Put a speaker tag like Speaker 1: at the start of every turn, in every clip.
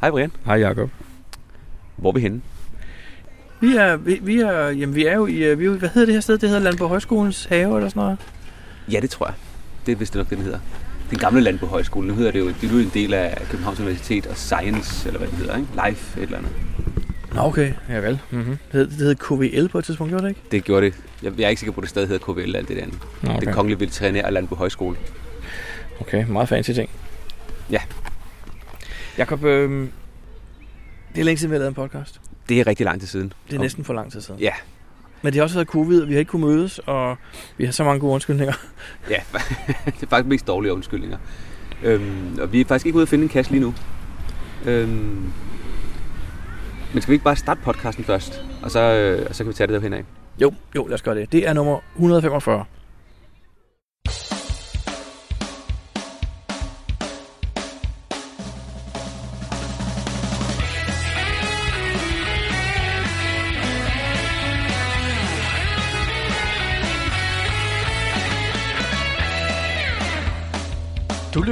Speaker 1: Hej Brian.
Speaker 2: Hej Jacob.
Speaker 1: Hvor er vi henne?
Speaker 2: Vi er, vi, vi er, jamen, vi er jo i, øh, vi er, jo- hvad hedder det her sted? Det hedder Landborg Højskolens have eller sådan noget.
Speaker 1: Ja, det tror jeg. Det er vist nok, det den hedder. Den gamle land på højskolen. Nu hedder det jo, det er jo en del af Københavns Universitet og Science, eller hvad det hedder, ikke? Life, et eller andet.
Speaker 2: Nå, okay. Ja vel. Mm-hmm. Det, hed, det hed KVL på et tidspunkt, gjorde det ikke?
Speaker 1: Det gjorde det. Jeg, jeg er ikke sikker på, at det stadig hedder KVL, alt det andet.
Speaker 2: Nå,
Speaker 1: Okay. Det kongelige veterinære land på højskole.
Speaker 2: Okay, meget fancy ting.
Speaker 1: Ja.
Speaker 2: Jacob, øh, det er længe siden, vi har lavet en podcast.
Speaker 1: Det er rigtig lang tid siden.
Speaker 2: Det er næsten for lang tid siden.
Speaker 1: Ja,
Speaker 2: Men det har også været covid, og vi har ikke kunnet mødes, og vi har så mange gode undskyldninger.
Speaker 1: ja. det er faktisk mest dårlige undskyldninger. Øhm, og vi er faktisk ikke ude at finde en kasse lige nu. Øhm, men skal vi ikke bare starte podcasten først? Og så, øh, og så kan vi tage det derhen af.
Speaker 2: Jo, jo, lad os gøre det. Det er nummer 145.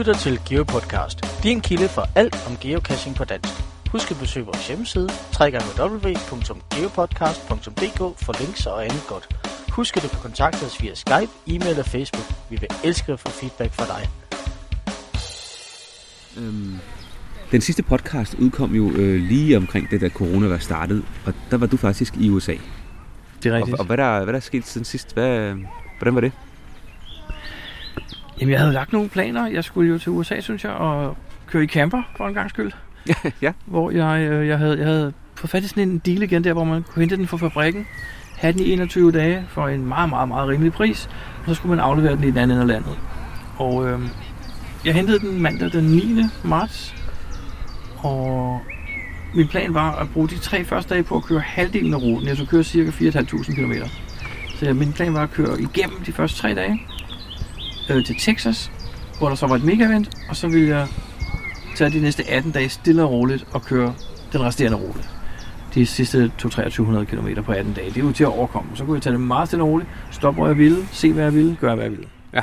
Speaker 3: lytter til GeoPodcast, din kilde for alt om geocaching på dansk. Husk at besøge vores hjemmeside, www.geopodcast.dk for links og andet godt. Husk at du kan kontakte os via Skype, e-mail og Facebook. Vi vil elske at få feedback fra dig.
Speaker 1: Øhm, den sidste podcast udkom jo øh, lige omkring det, da corona var startet. Og der var du faktisk i USA.
Speaker 2: Det er
Speaker 1: Og,
Speaker 2: rigtigt.
Speaker 1: og hvad, der, hvad der er sket siden sidst? Hvad, hvordan var det?
Speaker 2: Jamen, jeg havde lagt nogle planer. Jeg skulle jo til USA, synes jeg, og køre i camper for en gang skyld.
Speaker 1: ja.
Speaker 2: Hvor jeg, øh, jeg, havde, jeg havde fået fat i sådan en deal igen der, hvor man kunne hente den fra fabrikken, have den i 21 dage for en meget, meget, meget rimelig pris, og så skulle man aflevere den i den anden ende af landet. Og øh, jeg hentede den mandag den 9. marts, og min plan var at bruge de tre første dage på at køre halvdelen af ruten. Jeg skulle køre cirka 4.500 km. Så min plan var at køre igennem de første tre dage øh, til Texas, hvor der så var et mega-event, og så ville jeg tage de næste 18 dage stille og roligt og køre den resterende rute. De sidste 2-2300 km på 18 dage. Det er jo til at overkomme. Så kunne jeg tage det meget stille og roligt, stoppe hvor jeg ville, se hvad jeg ville, gøre hvad jeg ville.
Speaker 1: Ja.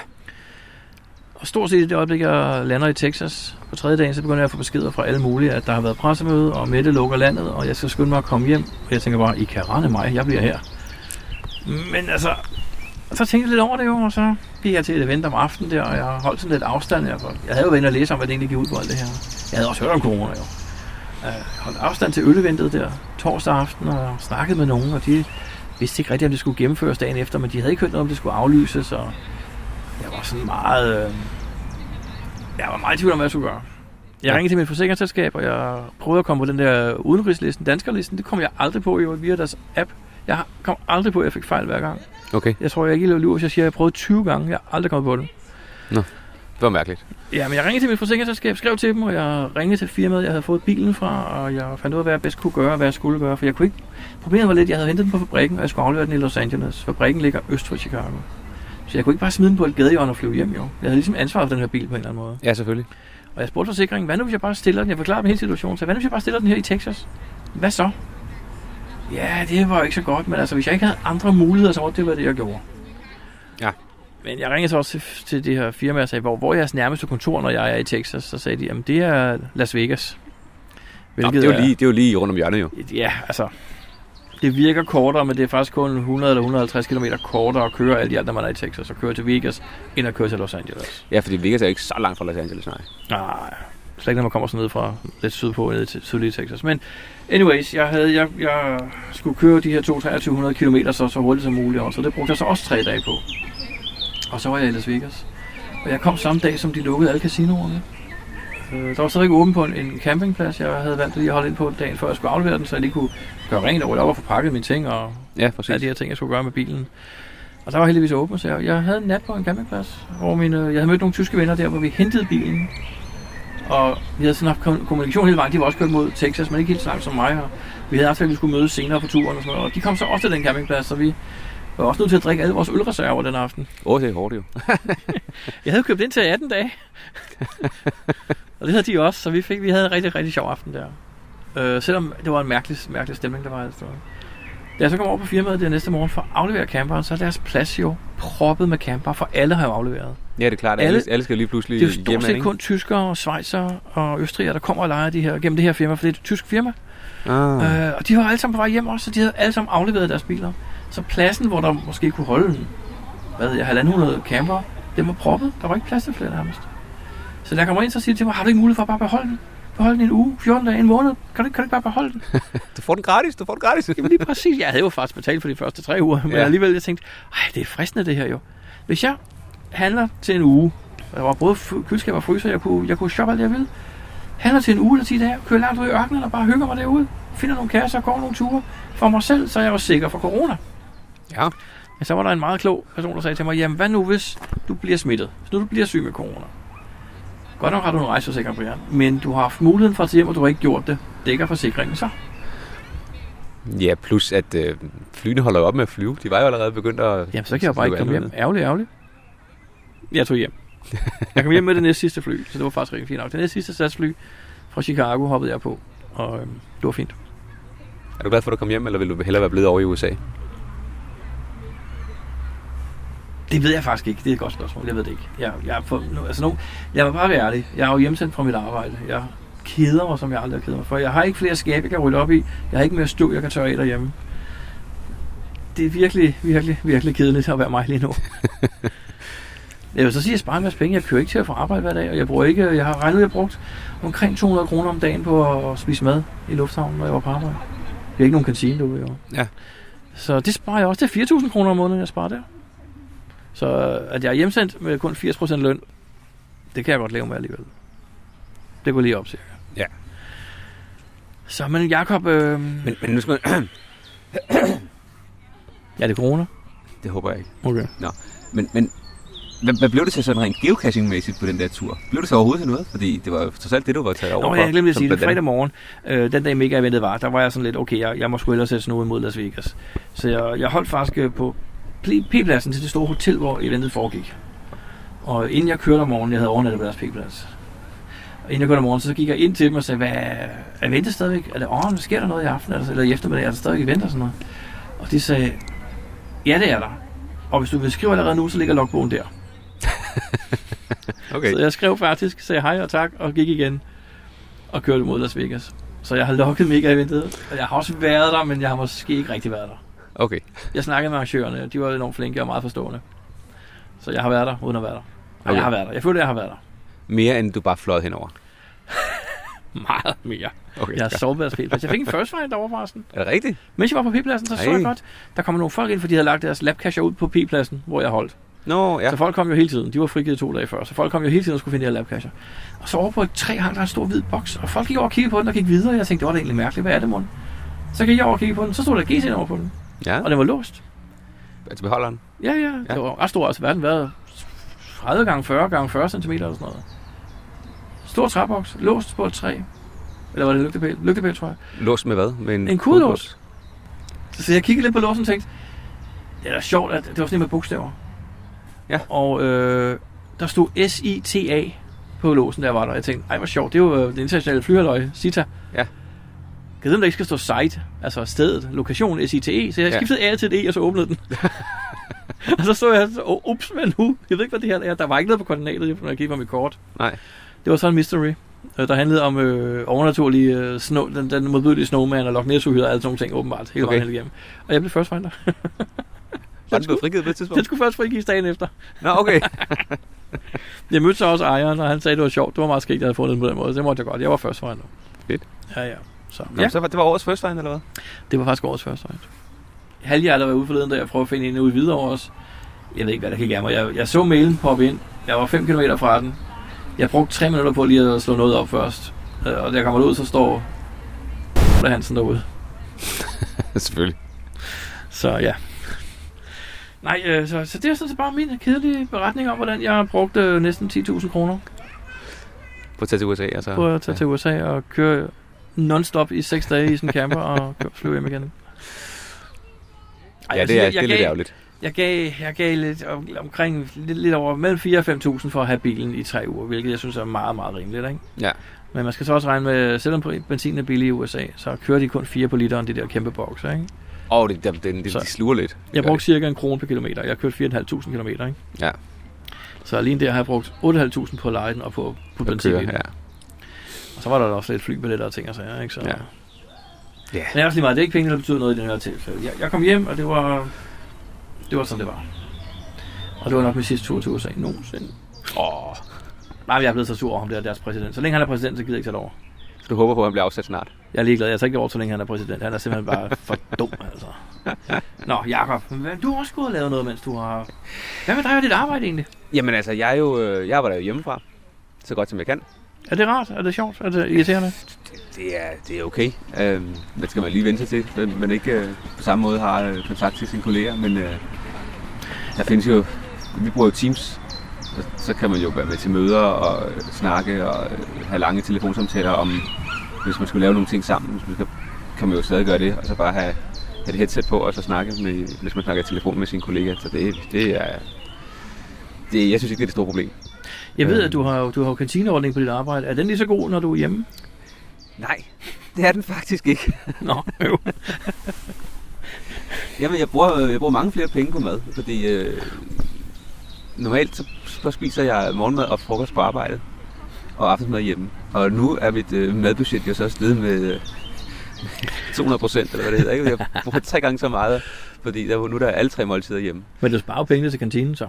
Speaker 2: Og stort set i det øjeblik, jeg lander i Texas på tredje dagen, så begynder jeg at få beskeder fra alle mulige, at der har været pressemøde, og Mette lukker landet, og jeg skal skynde mig at komme hjem. Og jeg tænker bare, I kan rende mig, jeg bliver her. Men altså, så tænkte jeg lidt over det jo, og så gik jeg til et event om aftenen der, og jeg holdt sådan lidt afstand. Jeg, jeg havde jo været inde og læse om, hvad det egentlig gik ud på alt det her. Jeg havde også hørt om corona jo. Jeg holdt afstand til øleventet der torsdag aften, og snakkede med nogen, og de vidste ikke rigtigt, om det skulle gennemføres dagen efter, men de havde ikke hørt noget om, det skulle aflyses, og jeg var sådan meget... Øh, jeg var meget i tvivl om, hvad jeg skulle gøre. Jeg ringede til mit forsikringsselskab, og jeg prøvede at komme på den der udenrigslisten, danskerlisten. Det kom jeg aldrig på jo via deres app. Jeg kom aldrig på, at jeg fik fejl hver gang.
Speaker 1: Okay,
Speaker 2: Jeg tror, jeg ikke lyver, hvis jeg siger, at jeg prøvede 20 gange. Jeg har aldrig kommet på det.
Speaker 1: det var mærkeligt.
Speaker 2: Ja, men jeg ringede til mit forsikringsselskab, skrev til dem, og jeg ringede til firmaet, jeg havde fået bilen fra, og jeg fandt ud af, hvad jeg bedst kunne gøre, og hvad jeg skulle gøre, for jeg kunne ikke... Problemet var lidt, at jeg havde hentet den på fabrikken, og jeg skulle aflevere den i Los Angeles. Fabrikken ligger øst for Chicago. Så jeg kunne ikke bare smide den på et gadehjørne og flyve hjem, jo. Jeg havde ligesom ansvar for den her bil på en eller anden måde.
Speaker 1: Ja, selvfølgelig.
Speaker 2: Og jeg spurgte forsikringen, hvad nu hvis jeg bare stiller den? Jeg forklarede dem hele situationen, så hvad nu hvis jeg bare stiller den her i Texas? Hvad så? Ja, det var jo ikke så godt, men altså hvis jeg ikke havde andre muligheder, så var det var det, jeg gjorde.
Speaker 1: Ja.
Speaker 2: Men jeg ringede så også til, til det her firma og sagde, hvor, hvor er jeres nærmeste kontor, når jeg er i Texas? Så sagde de, jamen det er Las Vegas.
Speaker 1: Nå, det, er jo lige, det er jo lige rundt om hjørnet jo.
Speaker 2: Ja, altså, det virker kortere, men det er faktisk kun 100 eller 150 km kortere at køre alt i alt, når man er i Texas, og køre til Vegas, end at køre til Los Angeles.
Speaker 1: Ja, fordi Vegas er ikke så langt fra Los Angeles, nej.
Speaker 2: Nej, slet ikke når man kommer sådan ned fra lidt sydpå ned til sydlige Texas. Men anyways, jeg, havde, jeg, jeg skulle køre de her 2-2300 km så, så hurtigt som muligt, og så det brugte jeg så også tre dage på. Og så var jeg i Las Vegas. Og jeg kom samme dag, som de lukkede alle casinoerne. Øh, der var stadig åben på en, en campingplads, jeg havde valgt lige at holde ind på dagen, før jeg skulle aflevere den, så jeg lige kunne gøre rent og rydde op og få pakket mine ting og
Speaker 1: Ja, præcis.
Speaker 2: alle de her ting, jeg skulle gøre med bilen. Og der var heldigvis åbent, så jeg, jeg havde en nat på en campingplads, hvor mine, jeg havde mødt nogle tyske venner der, hvor vi hentede bilen. Og vi havde sådan haft kom- kommunikation hele vejen. De var også kørt mod Texas, men ikke helt langt som mig. Og vi havde aftalt, at vi skulle mødes senere på turen og sådan noget. Og de kom så også til den campingplads, så vi var også nødt til at drikke alle vores ølreserver den aften.
Speaker 1: Åh, oh, det er hårdt jo.
Speaker 2: Jeg havde købt ind til 18 dage. og det havde de også, så vi, fik, vi havde en rigtig, rigtig sjov aften der. Øh, selvom det var en mærkelig, mærkelig stemning, der var sted. Da jeg så kom over på firmaet den næste morgen for at aflevere camperen, så er deres plads jo proppet med camper, for alle har jo afleveret.
Speaker 1: Ja, det er klart. Alle,
Speaker 2: Alle-
Speaker 1: skal lige pludselig
Speaker 2: Det er jo stort set
Speaker 1: ikke?
Speaker 2: kun tyskere og svejsere og østrigere, der kommer og leger de her, gennem det her firma, for det er et tysk firma.
Speaker 1: Ah.
Speaker 2: Øh, og de var alle sammen på vej hjem også, så de havde alle sammen afleveret deres biler. Så pladsen, hvor der måske kunne holde hvad ved jeg, halvanden hundrede camper, den var proppet. Der var ikke plads til flere nærmest. Så da jeg kommer ind, så siger de til mig, har du ikke mulighed for at bare beholde den? Beholde den en uge, 14 dage, en måned. Kan du, kan du ikke bare beholde den?
Speaker 1: Du får den gratis, du får den gratis.
Speaker 2: Jamen lige præcis. Jeg havde jo faktisk betalt for de første tre uger, men
Speaker 1: Ja.
Speaker 2: alligevel jeg tænkte, ej, det er fristende det her jo. Hvis jeg handler til en uge, der var både køleskab og fryser, jeg kunne, jeg kunne shoppe alt det, jeg ville. Handler til en uge eller 10 dage, kører langt ud i ørkenen og bare hygger mig derude. Finder nogle kasser og går nogle ture. For mig selv, så er jeg jo sikker for corona.
Speaker 1: Ja.
Speaker 2: Men så var der en meget klog person, der sagde til mig, jamen hvad nu hvis du bliver smittet? Hvis nu du bliver syg med corona? Godt nok har du en rejseforsikring, Brian, men du har haft muligheden for at tage hjem, og du har ikke gjort det. Dækker forsikringen så?
Speaker 1: Ja, plus at øh, flyene holder op med at flyve. De var jo allerede begyndt at...
Speaker 2: Jamen, så kan jeg bare ikke komme hjem.
Speaker 1: ned.
Speaker 2: Ærgerligt, ærgerligt. Jeg tog hjem. Jeg kom hjem med det næste sidste fly, så det var faktisk rigtig fint nok. Det næste sidste satsfly fra Chicago hoppede jeg på, og øhm, det var fint.
Speaker 1: Er du glad for, at du kom hjem, eller vil du hellere være blevet over i USA?
Speaker 2: Det ved jeg faktisk ikke. Det er et godt spørgsmål. Jeg ved det ikke. Jeg, jeg, for, altså nu, jeg vil bare ærlig. Jeg er jo hjemsendt fra mit arbejde. Jeg keder mig, som jeg aldrig har kedet mig for. Jeg har ikke flere skabe, jeg kan rydde op i. Jeg har ikke mere støv, jeg kan tørre af derhjemme. Det er virkelig, virkelig, virkelig kedeligt at være mig lige nu. Jeg vil så sige, at jeg sparer en masse penge. Jeg kører ikke til at få arbejde hver dag, og jeg bruger ikke, jeg har regnet, at jeg brugt omkring 200 kroner om dagen på at spise mad i lufthavnen, når jeg var på arbejde. Det er ikke nogen kantine derude, jo.
Speaker 1: Ja.
Speaker 2: Så det sparer jeg også. Det er 4.000 kroner om måneden, jeg sparer der. Så at jeg er hjemsendt med kun 80% løn, det kan jeg godt leve med alligevel. Det går lige op, cirka.
Speaker 1: Ja.
Speaker 2: Så, men Jacob, øh,
Speaker 1: Men, men nu skal man...
Speaker 2: ja, det er corona.
Speaker 1: det håber jeg ikke.
Speaker 2: Okay.
Speaker 1: Men, men hvad, hvad blev det til sådan rent geocaching-mæssigt på den der tur? Blev det så overhovedet til noget? Fordi det var trods alt det, du var taget over
Speaker 2: Nå, jeg glemte at sige det. Fredag morgen, øh, den dag mega-eventet var, der var jeg sådan lidt, okay, jeg, jeg må sgu ellers sætte noget imod Las Vegas. Så jeg, jeg holdt faktisk øh, på P-pladsen til det store hotel, hvor eventet foregik. Og inden jeg kørte om morgenen, jeg havde overnattet på deres P-plads. Og inden jeg kørte om morgenen, så gik jeg ind til dem og sagde, hvad er eventet stadigvæk? Er det, åh, sker der noget i aften? Eller, eller i eftermiddag? Er der stadig event og sådan noget? Og de sagde, ja, det er der. Og hvis du vil skrive allerede nu, så ligger logbogen der.
Speaker 1: Okay.
Speaker 2: Så jeg skrev faktisk, sagde hej og tak, og gik igen og kørte mod Las Vegas. Så jeg har lukket mega eventet, og jeg har også været der, men jeg har måske ikke rigtig været der.
Speaker 1: Okay.
Speaker 2: Jeg snakkede med arrangørerne, de var enormt flinke og meget forstående. Så jeg har været der, uden at være der. Og
Speaker 1: Okay.
Speaker 2: jeg har været der. Jeg føler, jeg har været der.
Speaker 1: Mere end du bare fløjet henover.
Speaker 2: Meget mere.
Speaker 1: Okay.
Speaker 2: Jeg har sovet på. Jeg fik en first fight derovre forresten.
Speaker 1: Er det rigtigt?
Speaker 2: Mens jeg var på p-pladsen, så så
Speaker 1: Ej.
Speaker 2: jeg godt, der kom nogle folk ind, fordi de havde lagt deres labcacher ud på p-pladsen, hvor jeg holdt.
Speaker 1: Nå, ja.
Speaker 2: Ja. Så folk kom jo hele tiden. De var frigivet to dage før. Så folk kom jo hele tiden og skulle finde de her labcacher. Og så over på et træ hang der en stor hvid boks. Og folk gik over og kiggede på den og gik videre. Jeg tænkte, det var da egentlig mærkeligt. Hvad er det, mon? Så gik jeg over og kiggede på den. Så stod der GC over på den.
Speaker 1: Ja,
Speaker 2: Og den var låst.
Speaker 1: altså beholderen.
Speaker 2: Ja, ja. ja. Det var ret stor. Altså, verden været 30 gange 40 gange 40 cm eller sådan noget. Stor træboks. Låst på et træ. Eller var det lygtepæl? Lygtepæl, tror jeg.
Speaker 1: Låst med hvad? Med en,
Speaker 2: En kudelås. Så jeg kiggede lidt på låsen og tænkte, det er da sjovt, at det var sådan med bogstaver.
Speaker 1: Ja.
Speaker 2: Og øh, der stod S-I-T-A på låsen, der var der. Jeg tænkte, ej hvor sjovt, det er jo øh, det internationale flyhaløj, CITA.
Speaker 1: Ja.
Speaker 2: Ved, om der ikke skal stå site, altså stedet, lokation, S-I-T-E. Så jeg
Speaker 1: Ja.
Speaker 2: skiftede A til et E, og så åbnede den. og så stod jeg så, oh, ups, hvad nu? Jeg ved ikke, hvad det her er. Der var ikke noget på koordinatet, når jeg kiggede på mit kort.
Speaker 1: Nej.
Speaker 2: Det var så en mystery, øh, der handlede om øh, overnaturlige, øh, snow, den, den modbydelige snowman og Loch ness og alle sådan nogle ting, åbenbart, hele
Speaker 1: Okay.
Speaker 2: vejen igennem. Og jeg blev first finder.
Speaker 1: Var den blevet frigivet på et tidspunkt?
Speaker 2: Den skulle først frigives dagen efter.
Speaker 1: Nå, okay.
Speaker 2: Jeg mødte så også ejeren, og han sagde, det var sjovt. Det var meget skægt, at jeg havde fundet den på den måde. Det måtte jeg godt. Jeg var first finder.
Speaker 1: Fedt.
Speaker 2: Ja, ja. Så, ja,
Speaker 1: så var, det var årets first find, eller hvad?
Speaker 2: det var faktisk årets first find. Halvhjertet var ude forleden, da jeg prøvede at finde en ude videre også. Jeg ved ikke, hvad der gik af mig. Jeg, jeg så mailen poppe ind. Jeg var 5 km fra den. Jeg brugte 3 minutter på lige at slå noget op først. Øh, Og da jeg kommer ud, så står der Hansen derude.
Speaker 1: Selvfølgelig.
Speaker 2: Så ja. Nej, øh, så, så det er sådan set bare min kedelige beretning om, hvordan jeg har brugt øh, næsten 10.000 kroner
Speaker 1: På at tage til USA, altså.
Speaker 2: på at tage til USA og køre non-stop i 6 dage i sådan en camper og flyve hjem igen. Ej,
Speaker 1: Ja,
Speaker 2: jeg
Speaker 1: det er, det er
Speaker 2: jeg
Speaker 1: lidt
Speaker 2: gav-
Speaker 1: ærgerligt.
Speaker 2: Jeg gav, jeg gav lidt om, omkring lidt, lidt over mellem 4 og 5.000 for at have bilen i tre uger, hvilket jeg synes er meget, meget rimeligt. Ikke?
Speaker 1: Ja.
Speaker 2: Men man skal så også regne med, selvom benzin er billig i USA, så kører de kun 4 på literen, de der kæmpe bokser, ikke?
Speaker 1: Og det, det, det, det,
Speaker 2: Så-
Speaker 1: de sluger lidt.
Speaker 2: Jeg brugte cirka en krone per kilometer. Jeg har kørt 4.500 km, ikke?
Speaker 1: Ja.
Speaker 2: Så alene der har jeg brugt 8.500 på at leje den og på, på
Speaker 1: det.
Speaker 2: benzin.
Speaker 1: Kører,
Speaker 2: Ja. Så var der også lidt flybilletter og ting og sager, ikke? Så,
Speaker 1: Ja.
Speaker 2: ja. Men også lige meget. Det er ikke penge, der betyder noget i den her tilfælde. Jeg, jeg kom hjem, og det var, det var sådan, det var. Og det var nok min sidste tur til USA nogensinde.
Speaker 1: Åh,
Speaker 2: Nej, jeg er blevet så sur over ham der, deres præsident. Så længe han er præsident, så gider jeg ikke tage det over.
Speaker 1: så du håber på, at han bliver afsat snart?
Speaker 2: Jeg er ligeglad. Jeg tager ikke over, så længe han er præsident. Han er simpelthen bare for dum, altså. Nå, Jacob, du har også gået og lavet noget, mens du har... Hvad med dig og dit arbejde egentlig?
Speaker 1: Jamen altså, jeg, er jo, øh, jeg arbejder jo hjemmefra, så godt som jeg kan.
Speaker 2: Er det rart? Er det sjovt? Er det irriterende?
Speaker 1: Det er, det er okay. Øh, det skal man lige vente sig til, men man ikke øh, på samme måde har øh, kontakt til sine kolleger. Men øh, der findes jo, vi bruger jo Teams, og så kan man jo være med til møder og øh, snakke og øh, have lange telefonsamtaler om, hvis man skulle lave nogle ting sammen, hvis man skal, kan man jo stadig gøre det, og så bare have, have det headset på, og så snakke, med, hvis man snakker i telefon med sine kolleger. Så det, det er, det, jeg synes ikke, det er det store problem.
Speaker 2: Jeg ved,
Speaker 1: Øhm.
Speaker 2: at du har, du har kantineordning på dit arbejde. Er den lige så god, når du er hjemme?
Speaker 1: Nej, det er den faktisk ikke.
Speaker 2: Nå, jo.
Speaker 1: Jamen, jeg bruger, jeg bruger mange flere penge på mad, fordi øh, normalt så, så spiser jeg morgenmad og frokost på arbejdet, og aftensmad hjemme. Og nu er mit øh, madbudget jo så steget med øh, 200 procent, eller hvad det hedder. Ikke? Jeg bruger tre gange så meget, fordi der, nu er der alle tre måltider hjemme.
Speaker 2: Men du sparer jo pengene til kantinen, så.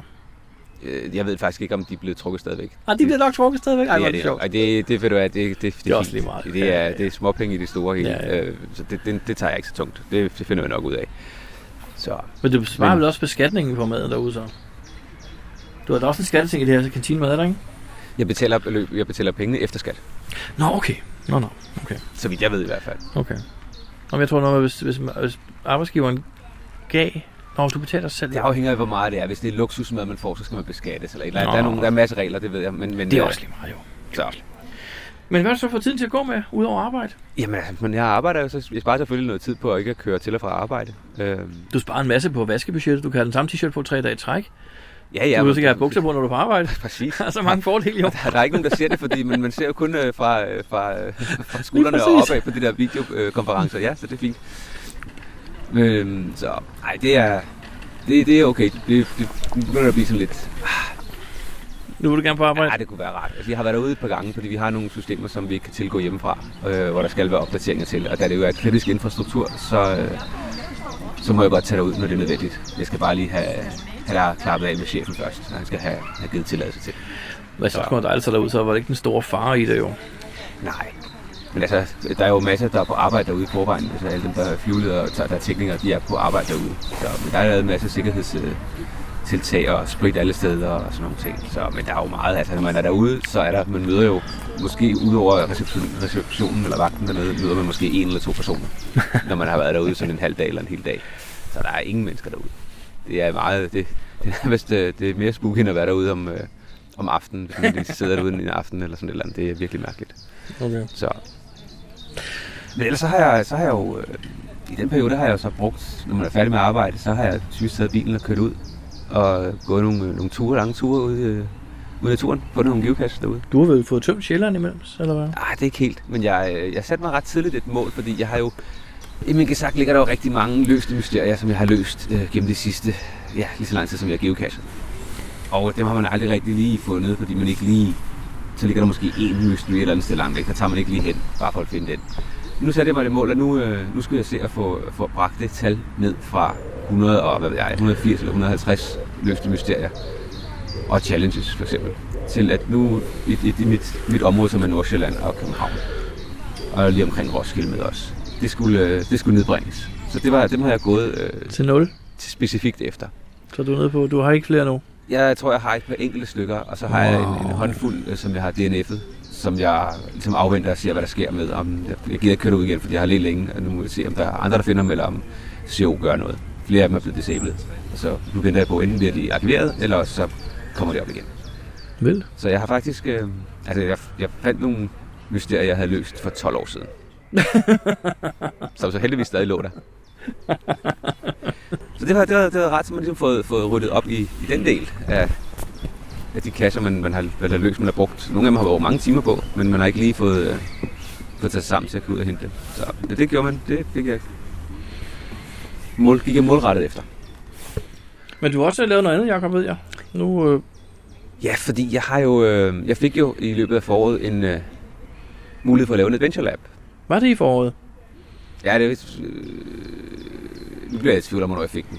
Speaker 1: Øh, jeg ved faktisk ikke, om de er blevet trukket stadigvæk.
Speaker 2: Ah, de bliver nok trukket stadigvæk. Ej,
Speaker 1: ja,
Speaker 2: er det
Speaker 1: det,
Speaker 2: sjovt.
Speaker 1: Det, det, ved du det, det, det,
Speaker 2: Det er også lige meget.
Speaker 1: Det er, det er småpenge i det store hele,
Speaker 2: Ja, ja.
Speaker 1: Øh, så det, det, det tager jeg ikke så tungt. Det, det finder jeg nok ud af. Så
Speaker 2: Men du sparer
Speaker 1: Men-
Speaker 2: vel også beskatningen på maden derude, så? Du har da også en skatteting i det her kantinemad, er der ikke?
Speaker 1: jeg betaler, beløb, jeg betaler pengene efter skat.
Speaker 2: Nå, okay. Nå, nå. Okay.
Speaker 1: Så vidt jeg ved i hvert fald.
Speaker 2: Okay. Nå, men jeg tror noget, med, hvis, hvis, hvis arbejdsgiveren gav... Nå, du betaler selv.
Speaker 1: Det afhænger af, hvor meget det er. Hvis det er luksusmad, man får, så skal man beskattes. Eller eller.
Speaker 2: Nå.
Speaker 1: Der, er nogle, der er en masse regler, det ved jeg. Men, men,
Speaker 2: Det er
Speaker 1: øh,
Speaker 2: også lige meget, jo.
Speaker 1: Så.
Speaker 2: Men hvad har du så fået tiden til at gå med, udover arbejde?
Speaker 1: Jamen, altså, men jeg arbejder jo, så jeg sparer selvfølgelig noget tid på at ikke at køre til og fra arbejde. Øhm,
Speaker 2: Du sparer en masse på vaskebudgettet. Du kan have den samme t-shirt på tre dage i træk.
Speaker 1: ja,
Speaker 2: Ja, du
Speaker 1: men-
Speaker 2: vil sikkert have bukser på, når du er på arbejde.
Speaker 1: Præcis.
Speaker 2: Der er så mange fordele, jo.
Speaker 1: Der, der er ikke nogen, der ser det, fordi man, man ser jo kun øh, fra, øh, fra, øh, fra skuldrene og opad på de der videokonferencer. Ja, så det er fint. Øhm, så nej, det er, det, det er okay. Det, det, det begynder at blive sådan lidt...
Speaker 2: Nu vil du gerne på arbejde.
Speaker 1: Ja, det kunne være rart. Altså, jeg har været derude et par gange, fordi vi har nogle systemer, som vi ikke kan tilgå hjemmefra, øh, hvor der skal være opdateringer til. Og da det jo er kritisk infrastruktur, så, øh, så må jeg godt tage derud, når det er nødvendigt. Jeg skal bare lige have, have der klappet af med chefen først, så han skal have, have givet tilladelse til.
Speaker 2: Hvad så kommer dejligt så derud, så var det ikke den store fare i det jo.
Speaker 1: Nej. Men altså, der er jo masser, der er på arbejde derude i forvejen. Altså alle dem, der er flyveledere og der er teknikere, de er på arbejde derude. Så, men der er lavet en masse sikkerhedstiltag og sprit alle steder og sådan nogle ting. Så, men der er jo meget, altså når man er derude, så er der, man møder jo måske ud over reception, receptionen eller vagten dernede, møder man måske en eller to personer, når man har været derude sådan en halv dag eller en hel dag. Så der er ingen mennesker derude. Det er meget, det, det er nærmest, øh, det er mere spooky end at være derude om, øh, om aftenen, hvis man sidder derude en aften eller sådan et eller andet. Det er virkelig mærkeligt.
Speaker 2: Okay.
Speaker 1: Så. Men ellers så har jeg, så har jeg jo, øh, i den periode der har jeg jo så brugt, når man er færdig med arbejde, så har jeg typisk taget bilen og kørt ud og gået nogle, øh, nogle ture, lange ture ude, øh, ude i naturen, fundet nogle geocaches derude.
Speaker 2: Du har vel fået tømt Sjælland imellem, eller hvad?
Speaker 1: Nej, det er ikke helt, men jeg, øh, jeg satte mig ret tidligt et mål, fordi jeg har jo, i min gesagt ligger der jo rigtig mange løste mysterier, som jeg har løst øh, gennem de sidste, ja, lige så lang tid, som jeg har geocachet. Og dem har man aldrig rigtig lige fundet, fordi man ikke lige, så ligger der måske én mystery et eller andet sted langt væk, der tager man ikke lige hen, bare for at finde den. Nu satte jeg mig det mål, at nu, øh, nu skulle jeg se at få, få bragt det tal ned fra 100 og, hvad ved jeg, 180 eller 150 løste mysterier og challenges for eksempel, til at nu i, i, i mit, mit område, som er Nordsjælland og København, og lige omkring Roskilde med os, det skulle, øh, det skulle nedbringes. Så det var, dem har jeg gået øh,
Speaker 2: Til 0.
Speaker 1: til specifikt efter.
Speaker 2: Så du er nede på, du har ikke flere nu.
Speaker 1: Jeg tror, jeg har et par enkelte stykker, og så har jeg en, en håndfuld, øh, som jeg har DNF'et, som jeg ligesom afventer og ser, hvad der sker med. Om jeg, gider ikke køre ud igen, fordi jeg har lidt længe, og nu må vi se, om der er andre, der finder dem, eller om CO gør noget. Flere af dem er blevet disabled. Så nu venter jeg på, enten bliver de arkiveret, eller så kommer de op igen.
Speaker 2: Vel?
Speaker 1: Så jeg har faktisk... Øh, altså, jeg, jeg fandt nogle mysterier, jeg havde løst for 12 år siden. som så heldigvis stadig lå der. så det var, det var, det var ret, så man ligesom fået, fået ryddet op i, i den del af, af de kasser, man, man har, man har løst, man har brugt. Nogle af dem har været mange timer på, men man har ikke lige fået, øh, fået taget sammen til at gå ud og hente dem. Så det, det gjorde man. Det fik jeg, mål, gik jeg målrettet efter.
Speaker 2: Men du har også lavet noget andet, Jacob, ved jeg. Nu, øh,
Speaker 1: Ja, fordi jeg har jo, øh, jeg fik jo i løbet af foråret en øh, mulighed for at lave en Adventure Lab.
Speaker 2: var det i foråret?
Speaker 1: Ja, det er øh, nu bliver jeg i tvivl om, hvornår jeg fik den.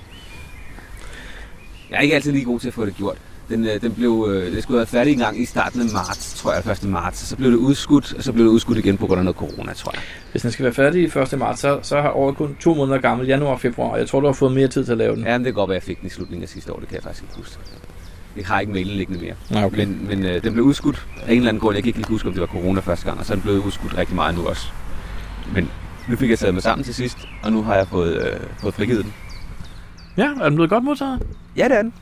Speaker 1: Jeg er ikke altid lige god til at få det gjort. Den, øh, den blev, øh, det skulle have været færdig en gang i starten af marts, tror jeg, 1. marts. Og så blev det udskudt, og så blev det udskudt igen på grund af noget corona, tror jeg.
Speaker 2: Hvis den skal være færdig i 1. marts, så, så har året kun to måneder gammel, januar og februar. Jeg tror, du har fået mere tid til at lave den.
Speaker 1: Ja, men det kan godt være, jeg fik den i slutningen af sidste år. Det kan jeg faktisk ikke huske. Jeg har ikke mailen liggende mere.
Speaker 2: Nej, okay.
Speaker 1: Men, men øh, den blev udskudt af en eller anden grund. Jeg kan ikke huske, om det var corona første gang, og så er den blevet udskudt rigtig meget nu også. Men nu fik jeg taget mig sammen til sidst, og nu har jeg fået, øh, fået frigivet den.
Speaker 2: Ja, er den blevet godt modtaget?
Speaker 1: Ja, det er den.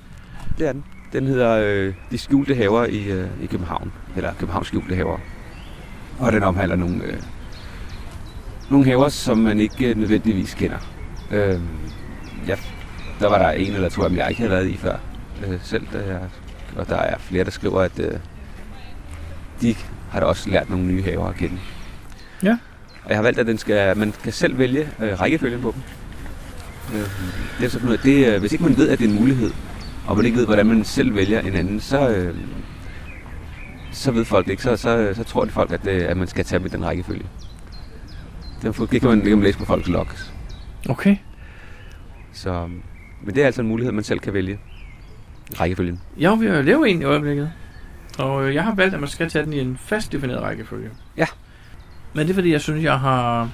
Speaker 1: Det er den. Den hedder øh, De skjulte haver i, øh, i København. Eller Københavns skjulte haver. Og den omhandler nogle, øh, nogle haver, som man ikke øh, nødvendigvis kender. Øh, ja, der var der en eller to af dem, jeg ikke havde været i før. Øh, selv, da jeg, og der er flere, der skriver, at øh, de har da også lært nogle nye haver at kende.
Speaker 2: Ja.
Speaker 1: Og jeg har valgt, at den skal, man kan selv vælge øh, rækkefølgen på dem. Øh, det er sådan noget, det, øh, hvis ikke man ved, at det er en mulighed, og man ikke ved, hvordan man selv vælger en anden, så, øh, så ved folk det ikke. Så, så, så tror de folk, at, øh, at man skal tage med den rækkefølge. Det, det, kan man, det kan man læse på folks logs.
Speaker 2: Okay.
Speaker 1: Så, men det er altså en mulighed, man selv kan vælge rækkefølgen.
Speaker 2: Jeg vil jo lave en i øjeblikket. Og øh, jeg har valgt, at man skal tage den i en fast defineret rækkefølge.
Speaker 1: Ja.
Speaker 2: Men det er fordi, jeg synes, jeg har...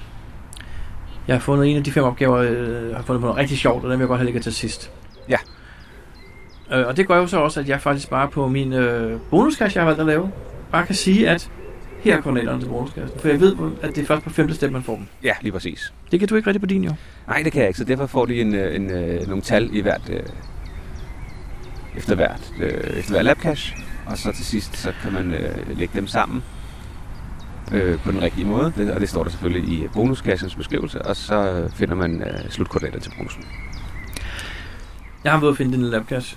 Speaker 2: Jeg har fundet en af de fem opgaver, øh, har fundet på noget rigtig sjovt, og den vil jeg godt have ligget til sidst.
Speaker 1: Ja.
Speaker 2: Øh, og det gør jo så også, at jeg faktisk bare på min øh, bonuskasse, jeg har valgt at lave, bare kan sige, at her er koordinaterne til bonuskassen. For jeg ved, at det er først på femte step, man får dem.
Speaker 1: Ja, lige præcis.
Speaker 2: Det kan du ikke rigtig på din jo.
Speaker 1: Nej, det kan jeg ikke, så derfor får de en, øh, en, en, nogle tal i hvert, øh, efter hvert, øh, efter hver labcache, og så til sidst, så kan man øh, lægge dem sammen øh, på den rigtige måde, det, og det står der selvfølgelig i bonuskassens beskrivelse, og så øh, finder man øh, slutkoordinater til bonusen.
Speaker 2: Jeg har været at finde den labkasse.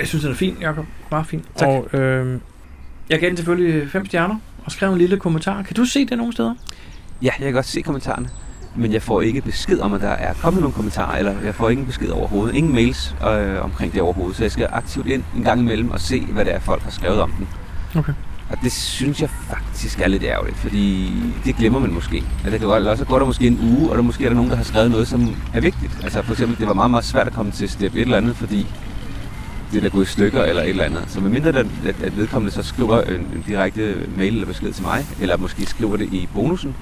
Speaker 2: Jeg synes, den er fin, Jacob. Meget fin.
Speaker 1: Tak.
Speaker 2: Og øh, jeg gav den selvfølgelig fem stjerner og skrev en lille kommentar. Kan du se det nogle steder?
Speaker 1: Ja, jeg kan godt se kommentarerne, men jeg får ikke besked om, at der er kommet nogle kommentarer, eller jeg får ingen besked overhovedet. Ingen mails øh, omkring det overhovedet, så jeg skal aktivt ind en gang imellem og se, hvad det er, folk har skrevet om den.
Speaker 2: Okay.
Speaker 1: Og det synes jeg faktisk er lidt ærgerligt, fordi det glemmer man måske. Altså, det kan også går der måske en uge, og der måske er der nogen, der har skrevet noget, som er vigtigt. Altså for eksempel, det var meget, meget svært at komme til step et eller andet, fordi det der gået i stykker eller et eller andet. Så medmindre at, at, at vedkommende så skriver en, en direkte mail eller besked til mig, eller måske skriver det i bonusen,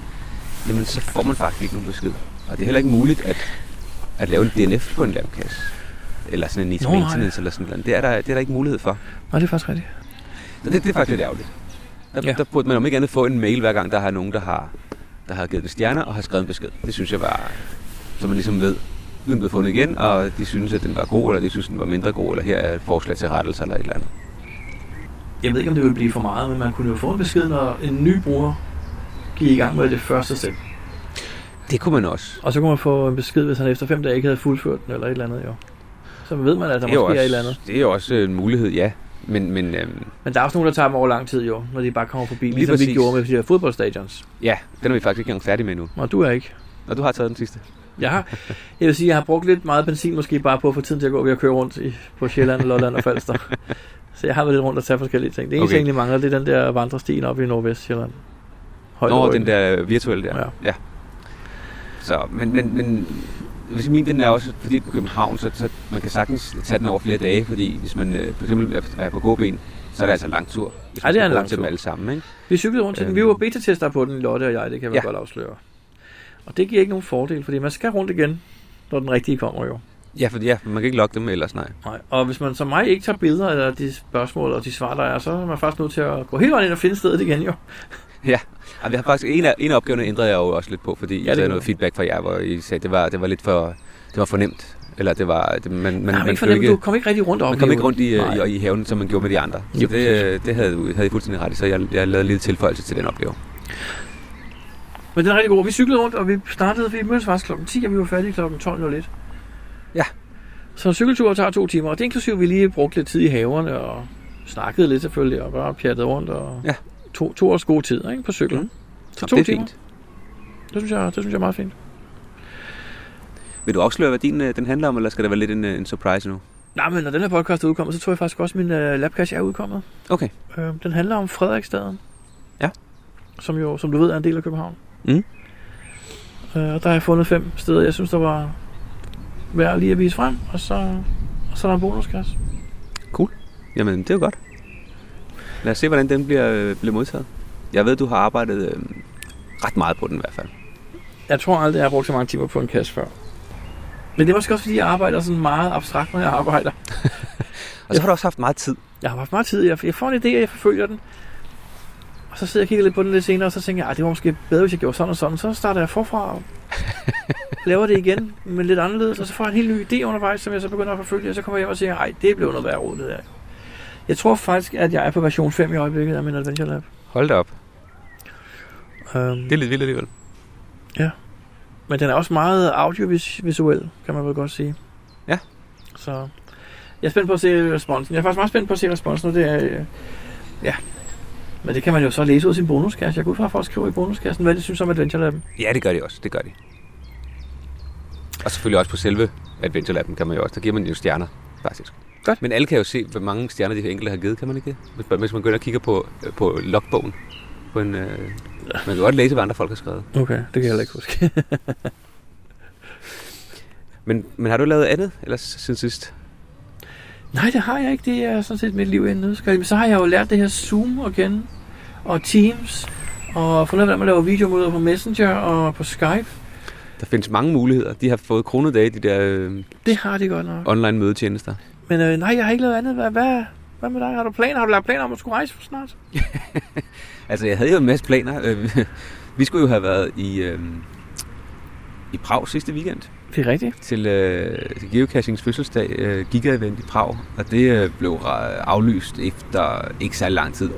Speaker 1: jamen så får man faktisk ikke nogen besked. Og det er heller ikke muligt at, at lave en DNF på en labkasse. Eller sådan en
Speaker 2: nej.
Speaker 1: maintenance eller sådan noget. Det er, der, det er der ikke mulighed for.
Speaker 2: Nej, det er faktisk rigtigt.
Speaker 1: Så det, det er faktisk lidt ærgerligt. Der,
Speaker 2: Ja.
Speaker 1: der burde man om ikke andet få en mail, hver gang der har nogen, der har, der har givet det stjerner og har skrevet en besked. Det synes jeg var, så man ligesom ved, den blevet fundet igen, og de synes, at den var god, eller de synes, den var mindre god, eller her er et forslag til rettelse eller et eller andet.
Speaker 2: Jeg ved ikke, om det vil blive for meget, men man kunne jo få en besked, når en ny bruger gik i gang med det første step.
Speaker 1: Det kunne man også.
Speaker 2: Og så kunne man få en besked, hvis han efter fem dage ikke havde fuldført den, eller et eller andet, jo. Så ved man, at der
Speaker 1: det, er
Speaker 2: måske er et
Speaker 1: også,
Speaker 2: eller andet.
Speaker 1: det er jo også en mulighed, ja. Men, men øhm,
Speaker 2: Men der er også nogen, der tager dem over lang tid, jo, når de bare kommer forbi.
Speaker 1: Lige
Speaker 2: Ligesom vi
Speaker 1: præcis.
Speaker 2: gjorde med de her fodboldstadions.
Speaker 1: ja, den er vi faktisk ikke engang færdige med nu.
Speaker 2: Og du er ikke.
Speaker 1: Og du har taget den sidste.
Speaker 2: Jeg har, jeg vil sige, jeg har brugt lidt meget benzin måske bare på at få tiden til at gå ved at køre rundt i, på Sjælland, Lolland og Falster. Så jeg har været lidt rundt og tage forskellige ting. Det eneste,
Speaker 1: Okay.
Speaker 2: jeg egentlig mangler, det er den der vandrestien oppe i Nordvest Sjælland. Højt
Speaker 1: Nå, den der virtuelle der.
Speaker 2: Ja.
Speaker 1: ja. Så, men, men, men hvis min den er også, fordi det på København, så, så man kan sagtens tage den over flere dage, fordi hvis man øh, for eksempel er- på gåben, så er det altså en lang tur. Hvis man
Speaker 2: det er en lang
Speaker 1: til dem
Speaker 2: tur.
Speaker 1: alle sammen, ikke?
Speaker 2: Vi cyklede rundt til den. Vi
Speaker 1: Øhm.
Speaker 2: var beta-tester på den, Lotte og jeg, det kan vi
Speaker 1: Ja.
Speaker 2: godt afsløre. Og det giver ikke nogen fordel, fordi man skal rundt igen, når den rigtige kommer jo.
Speaker 1: Ja, for ja, man kan ikke logge dem ellers, nej.
Speaker 2: Nej. Og hvis man som mig ikke tager billeder af de spørgsmål og de svar, der er, så er man faktisk nødt til at gå hele vejen ind og finde stedet igen jo.
Speaker 1: Ja, og vi har faktisk en af, en af opgaverne ændrede jeg jo også lidt på, fordi ja, jeg havde noget feedback fra jer, hvor I sagde, det var, det var lidt for, det var for nemt. Eller det var, det, man, man,
Speaker 2: Men,
Speaker 1: man,
Speaker 2: Nej, ikke fornemme, du kom ikke rigtig rundt op.
Speaker 1: man kom ikke rundt i,
Speaker 2: Nej.
Speaker 1: i, i haven, som man gjorde med de andre. Så
Speaker 2: Jo,
Speaker 1: det, øh, det havde, havde I fuldstændig ret i, så jeg, jeg lavede en lille tilføjelse til den opgave.
Speaker 2: Men den er rigtig god. Vi cyklede rundt, og vi startede, vi mødtes faktisk klokken 10, og vi var færdige klokken 12.01.
Speaker 1: Ja.
Speaker 2: Så en cykeltur tager to timer, og det inklusive, at vi lige brugte lidt tid i haverne og snakkede lidt selvfølgelig, og bare pjattede rundt, og
Speaker 1: Ja.
Speaker 2: to, to års god tid ikke, på cyklen.
Speaker 1: Mm.
Speaker 2: Så
Speaker 1: Jamen,
Speaker 2: to
Speaker 1: det er
Speaker 2: timer.
Speaker 1: fint.
Speaker 2: Det synes, jeg, det synes jeg er meget fint.
Speaker 1: Vil du afsløre, hvad din øh, den handler om, eller skal det være lidt en, øh, en surprise nu?
Speaker 2: Nej, men når den her podcast er udkommet, så tror jeg faktisk også, at min uh, labcache er udkommet.
Speaker 1: Okay.
Speaker 2: Øh, den handler om Frederiksstaden.
Speaker 1: Ja.
Speaker 2: Som jo, som du ved, er en del af København.
Speaker 1: Mm.
Speaker 2: Øh, og der har jeg fundet fem steder, jeg synes, der var værd lige at vise frem. Og så, og så er der en bonuskasse.
Speaker 1: Jamen, det er jo godt. Lad os se, hvordan den bliver, øh, bliver modtaget. Jeg ved, du har arbejdet øh, ret meget på den i hvert fald.
Speaker 2: Jeg tror aldrig, jeg har brugt så mange timer på en kasse før. Men det er måske også, fordi jeg arbejder sådan meget abstrakt, når jeg arbejder.
Speaker 1: Og så har du også haft meget tid.
Speaker 2: Jeg har haft meget tid. Jeg, jeg får en idé, og jeg forfølger den. Og så sidder jeg og kigger lidt på den lidt senere, og så tænker jeg, at det var måske bedre, hvis jeg gjorde sådan og sådan. Så starter jeg forfra og laver det igen, men lidt anderledes. Og så får jeg en helt ny idé undervejs, som jeg så begynder at forfølge. Og så kommer jeg hjem og siger, ej, det blev noget værre råd, det der. Jeg tror faktisk, at jeg er på version 5 i øjeblikket af min Adventure Lab.
Speaker 1: Hold da op.
Speaker 2: Um,
Speaker 1: Det er lidt vildt alligevel.
Speaker 2: Men den er også meget audiovisuel, kan man vel godt sige.
Speaker 1: Ja.
Speaker 2: Så jeg er spændt på at se responsen. Jeg er faktisk meget spændt på at se responsen, og det er... øh, Ja. Men det kan man jo så læse ud af sin bonuskasse. Jeg går ud fra, at folk skriver i bonuskassen, hvad de synes om Adventure Lab.
Speaker 1: Ja, det gør de også. Det gør de. Og selvfølgelig også på selve Adventure Lab'en kan man jo også. Der giver man jo stjerner, faktisk.
Speaker 2: Godt.
Speaker 1: Men alle kan jo se, hvor mange stjerner de enkelte har givet, kan man ikke det? Hvis man, hvis man går ind og kigger på, øh, på logbogen. På en, øh, man kan godt læse, hvad andre folk har skrevet.
Speaker 2: Okay, det kan jeg heller ikke huske.
Speaker 1: Men, men har du lavet andet ellers siden sidst?
Speaker 2: Nej, det har jeg ikke. Det er sådan set mit liv i en nødskal. Men så har jeg jo lært det her Zoom at kende. Og Teams. Og fundet ud af, man laver videomøder på Messenger og på Skype.
Speaker 1: Der findes mange muligheder. De har fået kronedage, de der øh,
Speaker 2: Det har de godt nok.
Speaker 1: online mødetjenester.
Speaker 2: Men øh, nej, jeg har ikke lavet andet. Hvad, hvad, hvad med dig? Har du planer? Har du lagt planer om at skulle rejse for snart?
Speaker 1: Altså, jeg havde jo en masse planer. Øh, Vi skulle jo have været i, øh, i Prag sidste weekend
Speaker 2: Det er rigtigt.
Speaker 1: til, øh, til Geocachings fødselsdag, øh, Giga-event i Prag, og det øh, blev ra- aflyst efter ikke særlig lang tid.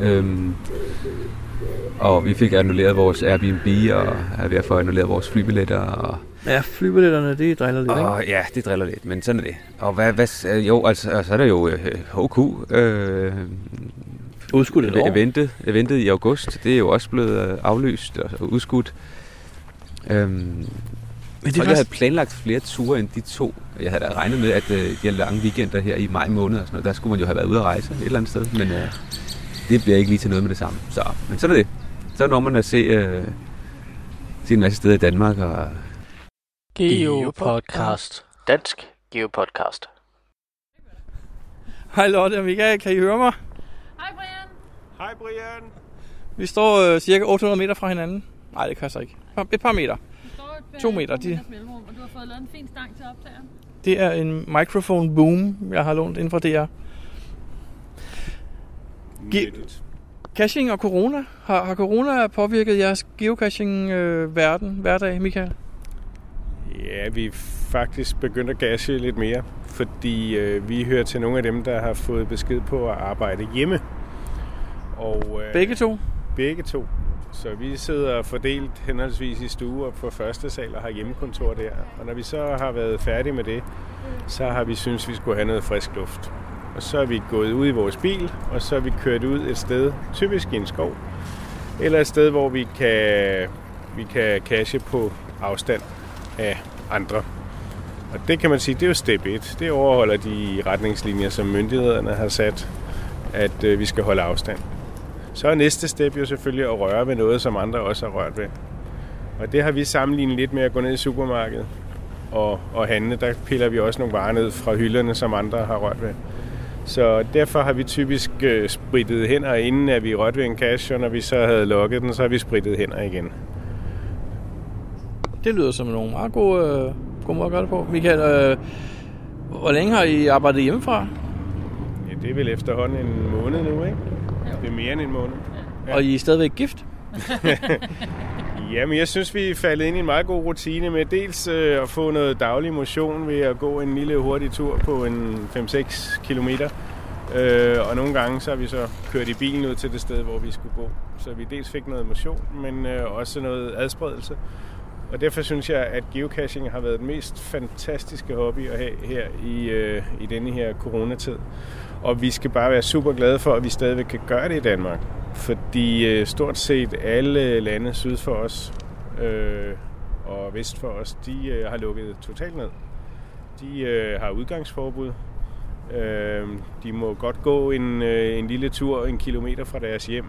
Speaker 1: Øhm, og vi fik annulleret vores Airbnb, og er ved at få annulleret vores flybilletter, og
Speaker 2: Ja, flybilletterne, det driller lidt, ikke?
Speaker 1: Og ja, det driller lidt, men sådan er det. Og hvad, hvad øh, jo, altså, så er der jo øh, HQ, øh,
Speaker 2: Udskudt et år.
Speaker 1: eventet, eventet i august. Det er jo også blevet øh, aflyst og og udskudt. Øhm,
Speaker 2: Men
Speaker 1: jeg tror, jeg havde planlagt flere ture end de to. Jeg havde da regnet med, at øh, de her lange weekender her i maj måned, og sådan noget, der skulle man jo have været ude at rejse et eller andet sted. Men øh, det bliver ikke lige til noget med det samme. Så, men sådan er det. Så når man at se, øh, se en masse steder i Danmark, og
Speaker 3: Geopodcast. Dansk Geopodcast.
Speaker 2: Hej Lotte og Michael, kan I høre mig?
Speaker 4: Hej Brian.
Speaker 5: Hej Brian.
Speaker 2: Vi står øh, cirka 800 meter fra hinanden. Nej, det kan så ikke. Et par meter. To
Speaker 4: øh,
Speaker 2: meter, de-
Speaker 4: mellemrum, og du har fået lavet en fin stang til optageren.
Speaker 2: Det er en microphone boom, jeg har lånt inden fra DR. Ge-. Caching og corona. Har, har corona påvirket jeres geocaching-verden hverdag, Michael?
Speaker 5: Ja, vi er faktisk begyndt at gashe lidt mere, fordi øh, vi hører til nogle af dem, der har fået besked på at arbejde hjemme. Og, øh,
Speaker 2: Begge to?
Speaker 5: Begge to. Så vi sidder fordelt henholdsvis i stue og på første sal og har hjemmekontor der. Og når vi så har været færdige med det, så har vi synes vi skulle have noget frisk luft. Og så er vi gået ud i vores bil, og så er vi kørt ud et sted, typisk i en skov, eller et sted, hvor vi kan, vi kan cache på afstand af andre. Og det kan man sige, det er jo step 1. Det overholder de retningslinjer, som myndighederne har sat, at øh, vi skal holde afstand. Så er næste step jo selvfølgelig at røre ved noget, som andre også har rørt ved. Og det har vi sammenlignet lidt med at gå ned i supermarkedet og, og handle. Der piller vi også nogle varer ned fra hylderne, som andre har rørt ved. Så derfor har vi typisk øh, spritet hænder, inden at vi rørte ved en cache, og når vi så havde lukket den, så har vi spritet hænder igen.
Speaker 2: Det lyder som nogle meget gode, øh, gode måder at gøre det på. Michael, øh, hvor længe har I arbejdet hjemmefra?
Speaker 5: Ja, det er vel efterhånden en måned nu, ikke? Det er mere end en måned. Ja.
Speaker 2: Og I er stadigvæk gift?
Speaker 5: Jamen, jeg synes, vi er faldet ind i en meget god rutine med dels øh, at få noget daglig motion ved at gå en lille hurtig tur på en 5-6 kilometer. Øh, og nogle gange så har vi så kørt i bilen ud til det sted, hvor vi skulle gå. Så vi dels fik noget motion, men øh, også noget adspredelse. Og derfor synes jeg, at geocaching har været den mest fantastiske hobby at have her i, øh, i denne her coronatid. Og vi skal bare være super glade for, at vi stadigvæk kan gøre det i Danmark. Fordi øh, stort set alle lande syd for os øh, og vest for os, de øh, har lukket totalt ned. De øh, har udgangsforbud. Øh, de må godt gå en, øh, en lille tur, en kilometer fra deres hjem.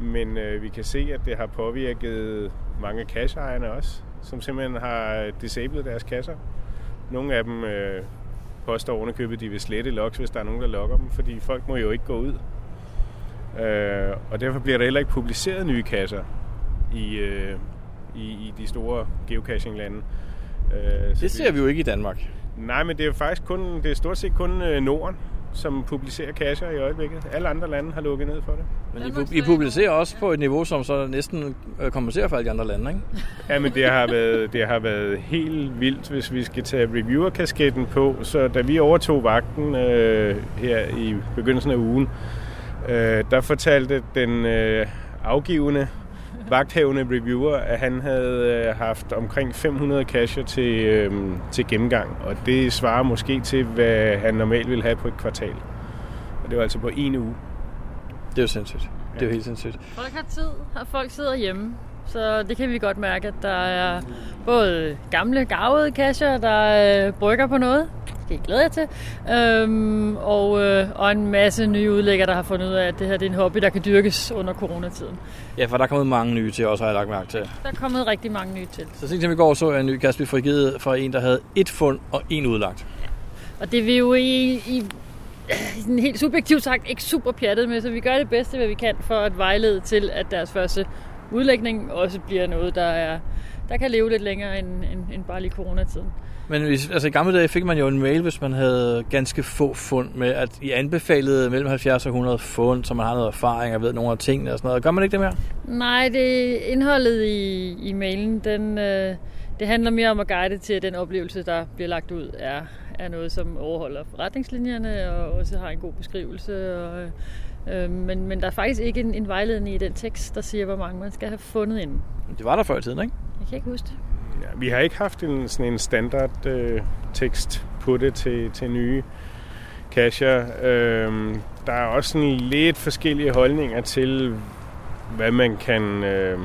Speaker 5: Men øh, vi kan se, at det har påvirket mange kasseejerne også, som simpelthen har disabled deres kasser. Nogle af dem øh, påstår ovenikøbet, at de vil slette loks, hvis der er nogen, der lokker dem, fordi folk må jo ikke gå ud. Øh, og derfor bliver der heller ikke publiceret nye kasser i, øh, i, i de store geocaching-lande.
Speaker 6: Øh, det ser vi jo ikke i Danmark.
Speaker 5: Nej, men det er faktisk kun, det er stort set kun øh, Norden, som publicerer kasser i øjeblikket. Alle andre lande har lukket ned for det.
Speaker 6: Men I, I publicerer også på et niveau, som så næsten øh, kompenserer for alle de andre lande, ikke?
Speaker 5: Ja, men det har, været, det har været helt vildt, hvis vi skal tage reviewer-kasketten på. Så da vi overtog vagten øh, her i begyndelsen af ugen, øh, der fortalte den øh, afgivende vagthævende reviewer, at han havde øh, haft omkring 500 cacher til, øh, til gennemgang, og det svarer måske til, hvad han normalt ville have på et kvartal. Og det var altså på en uge.
Speaker 6: Det er jo sindssygt. Det er jo helt sindssygt.
Speaker 4: Folk har tid, og folk sidder hjemme. Så det kan vi godt mærke, at der er både gamle, gavede kasser, der øh, brygger på noget. Det skal I glæde jer til. Øhm, og, øh, og en masse nye udlægger, der har fundet ud af, at det her det er en hobby, der kan dyrkes under coronatiden.
Speaker 6: Ja, for der er kommet mange nye til også, har jeg lagt mærke til.
Speaker 4: Der er kommet rigtig mange nye til.
Speaker 6: Så sent som i går så jeg en ny kasse blive frigivet fra en, der havde et fund og en udlagt. Ja.
Speaker 4: Og det vil jo i, i sådan helt subjektivt sagt ikke super pjattet med, så vi gør det bedste, hvad vi kan for at vejlede til, at deres første udlægning også bliver noget, der, er, der kan leve lidt længere end, end, end bare lige coronatiden.
Speaker 6: Men hvis, altså i gamle dage fik man jo en mail, hvis man havde ganske få fund med, at I anbefalede mellem 70 og 100 fund, så man har noget erfaring og ved nogle af tingene og sådan noget. Gør man ikke det mere?
Speaker 4: Nej, det indholdet i, i mailen, den, øh, det handler mere om at guide til, at den oplevelse, der bliver lagt ud, er, er noget, som overholder retningslinjerne og også har en god beskrivelse. Og, øh, men, men der er faktisk ikke en, en vejledning i den tekst, der siger, hvor mange man skal have fundet inden.
Speaker 6: Det var der før i tiden, ikke?
Speaker 4: Jeg kan ikke huske det.
Speaker 5: Ja, vi har ikke haft en, sådan en standard øh, tekst på det til, til nye cacher. Øh, der er også sådan lidt forskellige holdninger til, hvad man kan, øh,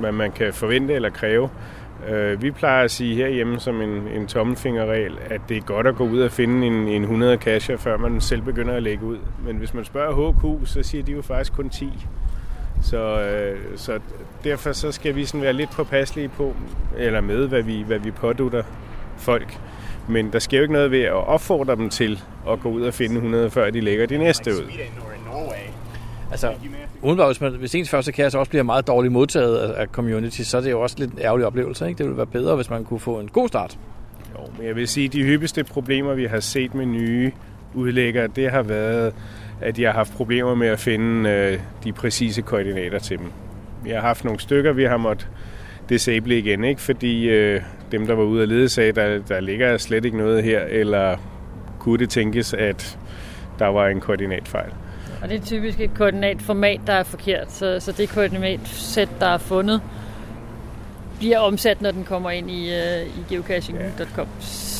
Speaker 5: hvad man kan forvente eller kræve. Øh, Øh, vi plejer at sige herhjemme som en, en tommelfingerregel, at det er godt at gå ud og finde en, en 100 kasser, før man selv begynder at lægge ud. Men hvis man spørger HQ, så siger de jo faktisk kun 10. Så, øh, så derfor så skal vi sådan være lidt påpasselige på, eller med, hvad vi, hvad vi pådutter folk. Men der sker jo ikke noget ved at opfordre dem til at gå ud og finde 100, før de lægger de næste ud.
Speaker 6: Altså, udenbart, hvis, man, hvis ens første kasse også bliver meget dårligt modtaget af, af community, så er det jo også lidt en ærgerlig oplevelse. Ikke? Det ville være bedre, hvis man kunne få en god start.
Speaker 5: Jo, men jeg vil sige, at de hyppigste problemer, vi har set med nye udlægger, det har været, at jeg har haft problemer med at finde øh, de præcise koordinater til dem. Vi har haft nogle stykker, vi har måttet disable igen, ikke? fordi øh, dem, der var ude at lede, sagde, der, der ligger slet ikke noget her, eller kunne det tænkes, at der var en koordinatfejl.
Speaker 4: Og det er typisk et koordinatformat, der er forkert, så, så det koordinatsæt, der er fundet, bliver omsat, når den kommer ind i, uh, i geocaching.coms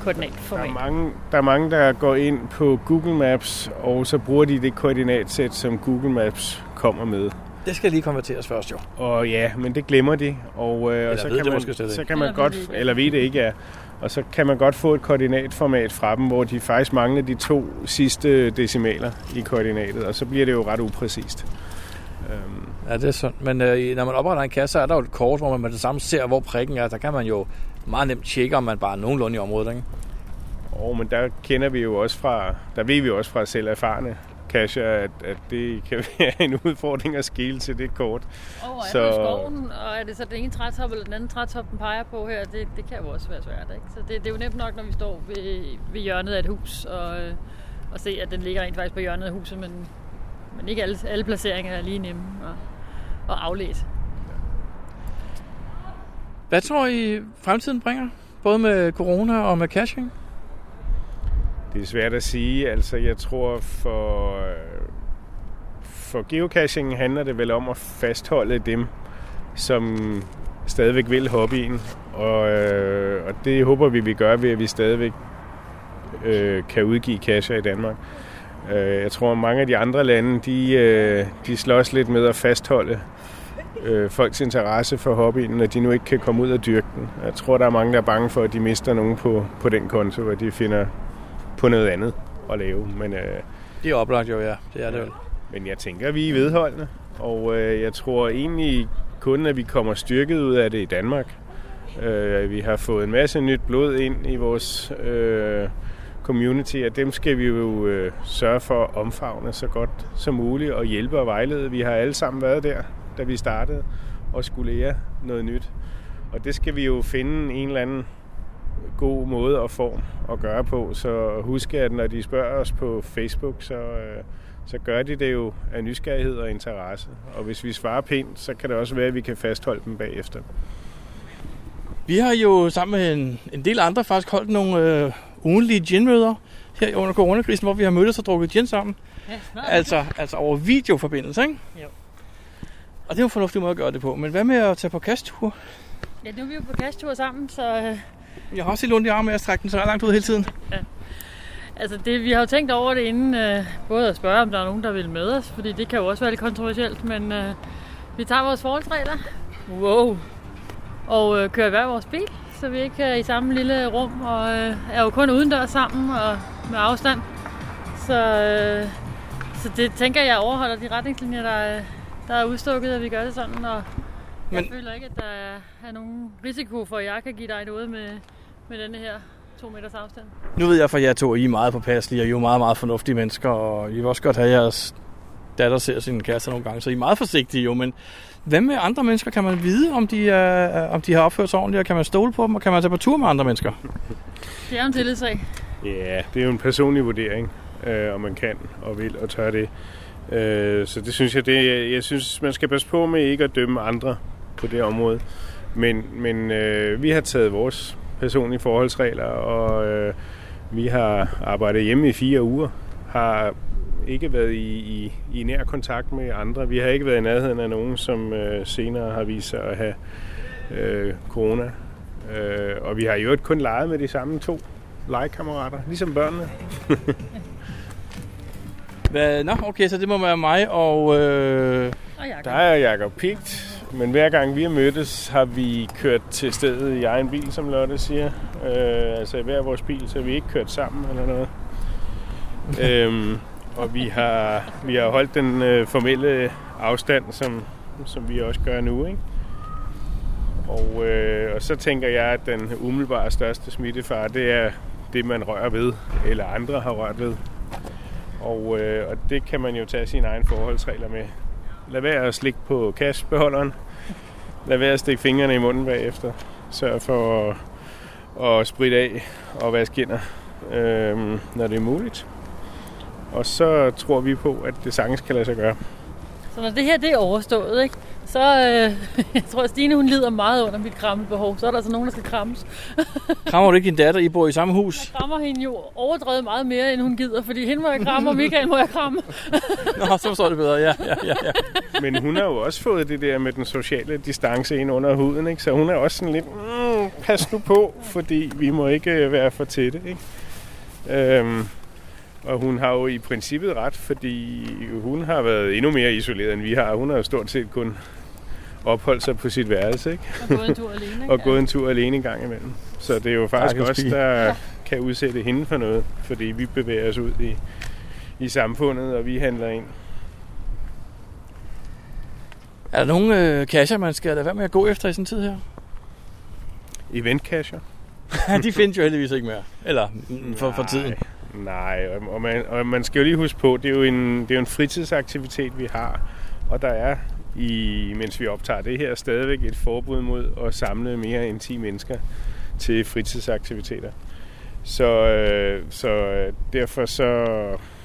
Speaker 4: koordinatformat.
Speaker 5: Der er, mange, der er mange, der går ind på Google Maps, og så bruger de det koordinatsæt, som Google Maps kommer med.
Speaker 6: Det skal lige konverteres først jo.
Speaker 5: Og ja, men det glemmer de. Og, øh, og så, kan man, så kan man godt, eller ved det ikke, ja. Og så kan man godt få et koordinatformat fra dem, hvor de faktisk mangler de to sidste decimaler i koordinatet, og så bliver det jo ret upræcist.
Speaker 6: Øhm. Ja, det er sådan. Men øh, når man opretter en kasse, så er der jo et kort, hvor man med det samme ser, hvor prikken er. Der kan man jo meget nemt tjekke, om man bare er nogenlunde i området, ikke?
Speaker 5: Oh, men der kender vi jo også fra, der ved vi jo også fra selv erfarne cacher, at, at det kan være en udfordring at skille til det kort.
Speaker 4: Og er så... skoven, og er det så den ene trætop eller den anden trætop, den peger på her, det, det kan jo også være svært. Ikke? Så det, det er jo nemt nok, når vi står ved, ved hjørnet af et hus, og, og se, at den ligger rent faktisk på hjørnet af huset, men, men ikke alle, alle placeringer er lige nemme at, at aflæse.
Speaker 6: Hvad tror I fremtiden bringer? Både med corona og med caching?
Speaker 5: Det er svært at sige. Altså, jeg tror for, for geocaching handler det vel om at fastholde dem, som stadigvæk vil hobbyen. Og, øh, og det håber vi, vi gør ved, at vi stadigvæk øh, kan udgive kasser i Danmark. Øh, jeg tror, at mange af de andre lande, de, øh, de slås lidt med at fastholde øh, folks interesse for hobbyen, når de nu ikke kan komme ud og dyrke den. Jeg tror, der er mange, der er bange for, at de mister nogen på, på den konto, hvor de finder på noget andet at lave. Men, øh,
Speaker 6: Det er oplagt jo, ja. Det er det vel.
Speaker 5: men jeg tænker, at vi er vedholdende, og øh, jeg tror egentlig kun, at vi kommer styrket ud af det i Danmark. Øh, vi har fået en masse nyt blod ind i vores øh, community, og dem skal vi jo øh, sørge for at omfavne så godt som muligt og hjælpe og vejlede. Vi har alle sammen været der, da vi startede, og skulle lære noget nyt. Og det skal vi jo finde en eller anden god måde og form at gøre på. Så husk, at når de spørger os på Facebook, så, øh, så gør de det jo af nysgerrighed og interesse. Og hvis vi svarer pænt, så kan det også være, at vi kan fastholde dem bagefter.
Speaker 6: Vi har jo sammen med en, en del andre faktisk holdt nogle øh, ugenlige ginmøder her under coronakrisen, hvor vi har mødtes og drukket gin sammen.
Speaker 4: Ja, snart.
Speaker 6: Altså, altså over videoforbindelse, ikke?
Speaker 4: Jo.
Speaker 6: Og det er jo en fornuftig måde at gøre det på. Men hvad med at tage på kasttur?
Speaker 4: Ja, nu er vi jo på kasttur sammen, så øh,
Speaker 6: Jeg har også lidt ondt i armen med at strække den så langt ud hele tiden.
Speaker 4: altså det, vi har jo tænkt over det inden, øh, både at spørge, om der er nogen, der vil med os, fordi det kan jo også være lidt kontroversielt, men øh, vi tager vores forholdsregler. Wow. Og øh, kører hver vores bil, så vi ikke er i samme lille rum, og øh, er jo kun udendørs sammen og med afstand. Så, øh, så det tænker jeg overholder de retningslinjer, der, er- der er udstukket, at vi gør det sådan, og jeg
Speaker 6: Men-
Speaker 4: føler ikke, at der er, nogen risiko for, at jeg kan give dig noget med, med denne her to meters afstand.
Speaker 6: Nu ved jeg fra jer to, at I er meget påpasselige, og I er jo meget, meget fornuftige mennesker, og I vil også godt have jeres datter ser sin kæreste nogle gange, så I er meget forsigtige jo, men hvad med andre mennesker? Kan man vide, om de, er, om de har opført sig ordentligt, og kan man stole på dem, og kan man tage på tur med andre mennesker?
Speaker 4: Det er jo en tillidssag.
Speaker 5: Ja, det er jo en personlig vurdering, øh, om man kan og vil og tør det. Øh, så det synes jeg, det, jeg synes, man skal passe på med ikke at dømme andre på det område. Men, men øh, vi har taget vores personlige forholdsregler, og øh, vi har arbejdet hjemme i fire uger, har ikke været i, i, i nær kontakt med andre. Vi har ikke været i nærheden af nogen, som øh, senere har vist sig at have øh, corona. Øh, og vi har jo kun leget med de samme to legekammerater, ligesom børnene.
Speaker 6: Hvad? Nå, okay, så det må være mig og... Øh,
Speaker 4: Og Jacob.
Speaker 5: Der er Jacob Pigt, men hver gang vi har mødtes, har vi kørt til stedet i egen bil, som Lotte siger. Øh, altså i hver vores bil, så har vi ikke kørt sammen eller noget. øhm, og vi har, vi har holdt den øh, formelle afstand, som, som vi også gør nu. Ikke? Og, øh, og så tænker jeg, at den umiddelbare største smittefare, det er det, man rører ved, eller andre har rørt ved. Og, øh, og det kan man jo tage sine egne forholdsregler med. Lad være at slikke på cashbeholderen. Lad være at stikke fingrene i munden bagefter. Sørg for at, at spritte af og vaske hænder, øh, når det er muligt. Og så tror vi på, at det sagtens kan lade sig gøre.
Speaker 4: Så når det her det er overstået, ikke? Så øh, jeg tror, at Stine hun lider meget under mit krammebehov. Så er der altså nogen, der skal krammes.
Speaker 6: krammer du ikke din datter? I bor i samme hus?
Speaker 4: Jeg krammer hende jo overdrevet meget mere, end hun gider, fordi hende må jeg kramme, og Michael må jeg kramme.
Speaker 6: Nå, så forstår det bedre. Ja, ja, ja, ja.
Speaker 5: Men hun har jo også fået det der med den sociale distance ind under huden, ikke? så hun er også sådan lidt, mm, pas nu på, fordi vi må ikke øh, være for tætte. Ikke? Øhm, og hun har jo i princippet ret, fordi hun har været endnu mere isoleret, end vi har. Hun har jo stort set kun opholdt sig på sit værelse, ikke?
Speaker 4: Og gået en tur alene. Ikke?
Speaker 5: og gået en tur alene en gang imellem. Så det er jo faktisk
Speaker 6: Stakkels
Speaker 5: os, der kan udsætte hende for noget, fordi vi bevæger os ud i, i samfundet, og vi handler ind.
Speaker 6: Er der nogle øh, kasser, man skal lade være med at gå efter i sådan en tid her?
Speaker 5: Eventcasher.
Speaker 6: de findes jo heldigvis ikke mere. Eller for, for tiden.
Speaker 5: Nej, og, og, man, og man skal jo lige huske på, det er jo en, det er jo en fritidsaktivitet, vi har. Og der er, i, mens vi optager det her, stadigvæk et forbud mod at samle mere end 10 mennesker til fritidsaktiviteter. Så, øh, så øh, derfor så,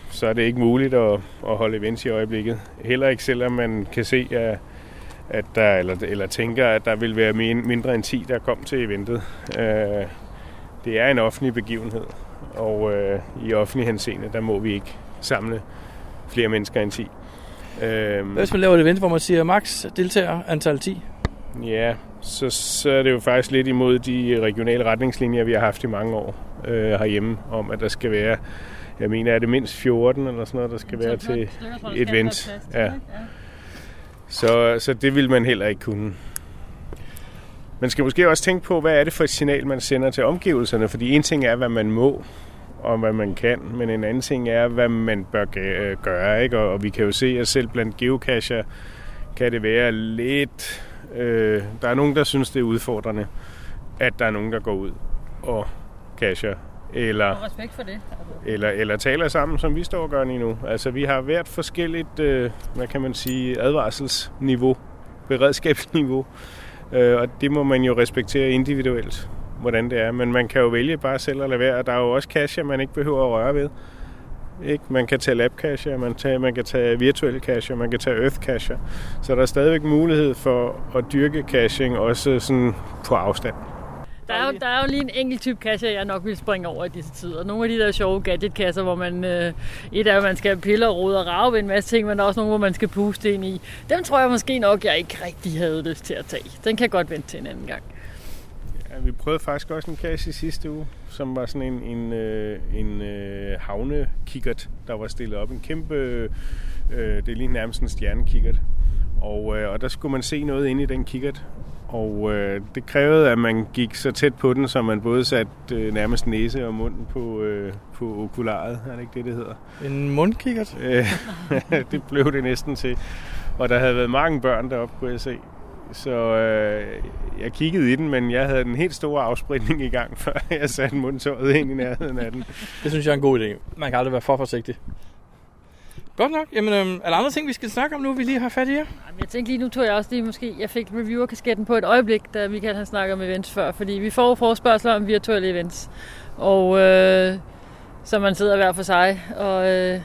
Speaker 5: så er det ikke muligt at, at holde events i øjeblikket. Heller ikke selvom man kan se, at, at der, eller, eller tænker, at der vil være mindre end 10, der kom til eventet. Øh, det er en offentlig begivenhed, og øh, i offentlig henseende, der må vi ikke samle flere mennesker end 10. Øhm,
Speaker 6: Hvis man laver et event, hvor man siger max deltager antal 10.
Speaker 5: Ja, så, så er det jo faktisk lidt imod de regionale retningslinjer, vi har haft i mange år øh, herhjemme, om at der skal være, jeg mener, er det mindst 14 eller sådan noget, der skal være til et event. Ja. Så, så det vil man heller ikke kunne. Man skal måske også tænke på, hvad er det for et signal, man sender til omgivelserne, fordi en ting er, hvad man må, og hvad man kan, men en anden ting er, hvad man bør gøre. Ikke? Og, og vi kan jo se, at selv blandt geocacher kan det være lidt... Øh, der er nogen, der synes, det er udfordrende, at der er nogen, der går ud og cacher. Eller,
Speaker 4: og respekt for det.
Speaker 5: Eller, eller taler sammen, som vi står og gør lige nu. Altså, vi har hvert forskelligt, øh, hvad kan man sige, advarselsniveau, beredskabsniveau. Øh, og det må man jo respektere individuelt hvordan det er. Men man kan jo vælge bare selv at lade være. Der er jo også cache, man ikke behøver at røre ved. Ikke? Man kan tage lab man, tage, man kan tage virtuelle cache, man kan tage earth cache. Så der er stadigvæk mulighed for at dyrke caching også sådan på afstand.
Speaker 4: Der er, jo, der er jo lige en enkelt type kasse, jeg nok vil springe over i disse tider. Nogle af de der sjove gadgetkasser, hvor man... Øh, et er, at man skal pille og rode og rave ved en masse ting, men der er også nogle, hvor man skal puste ind i. Dem tror jeg måske nok, jeg ikke rigtig havde lyst til at tage. Den kan godt vente til en anden gang.
Speaker 5: Ja, vi prøvede faktisk også en kasse i sidste uge, som var sådan en, en, øh, en øh, havnekikkert, der var stillet op. En kæmpe, øh, det er lige nærmest en stjernekikkert. Og, øh, og der skulle man se noget ind i den kikkert. Og øh, det krævede, at man gik så tæt på den, så man både satte øh, nærmest næse og munden på, øh, på okularet. Er det ikke det, det hedder?
Speaker 6: En mundkikkert?
Speaker 5: det blev det næsten til. Og der havde været mange børn deroppe, kunne jeg se. Så øh, jeg kiggede i den, men jeg havde en helt stor afspritning i gang, før jeg satte mundtøjet ind i nærheden af den.
Speaker 6: Det synes jeg er en god idé. Man kan aldrig være for forsigtig. Godt nok. Jamen, øhm, er der andre ting, vi skal snakke om nu, vi lige har fat i her?
Speaker 4: Jeg tænkte lige, nu tog jeg også lige måske, jeg fik reviewer-kasketten på et øjeblik, da Michael har snakket om events før, fordi vi får forspørgsel om virtuelle events. Og øh, så man sidder hver for sig, og øh,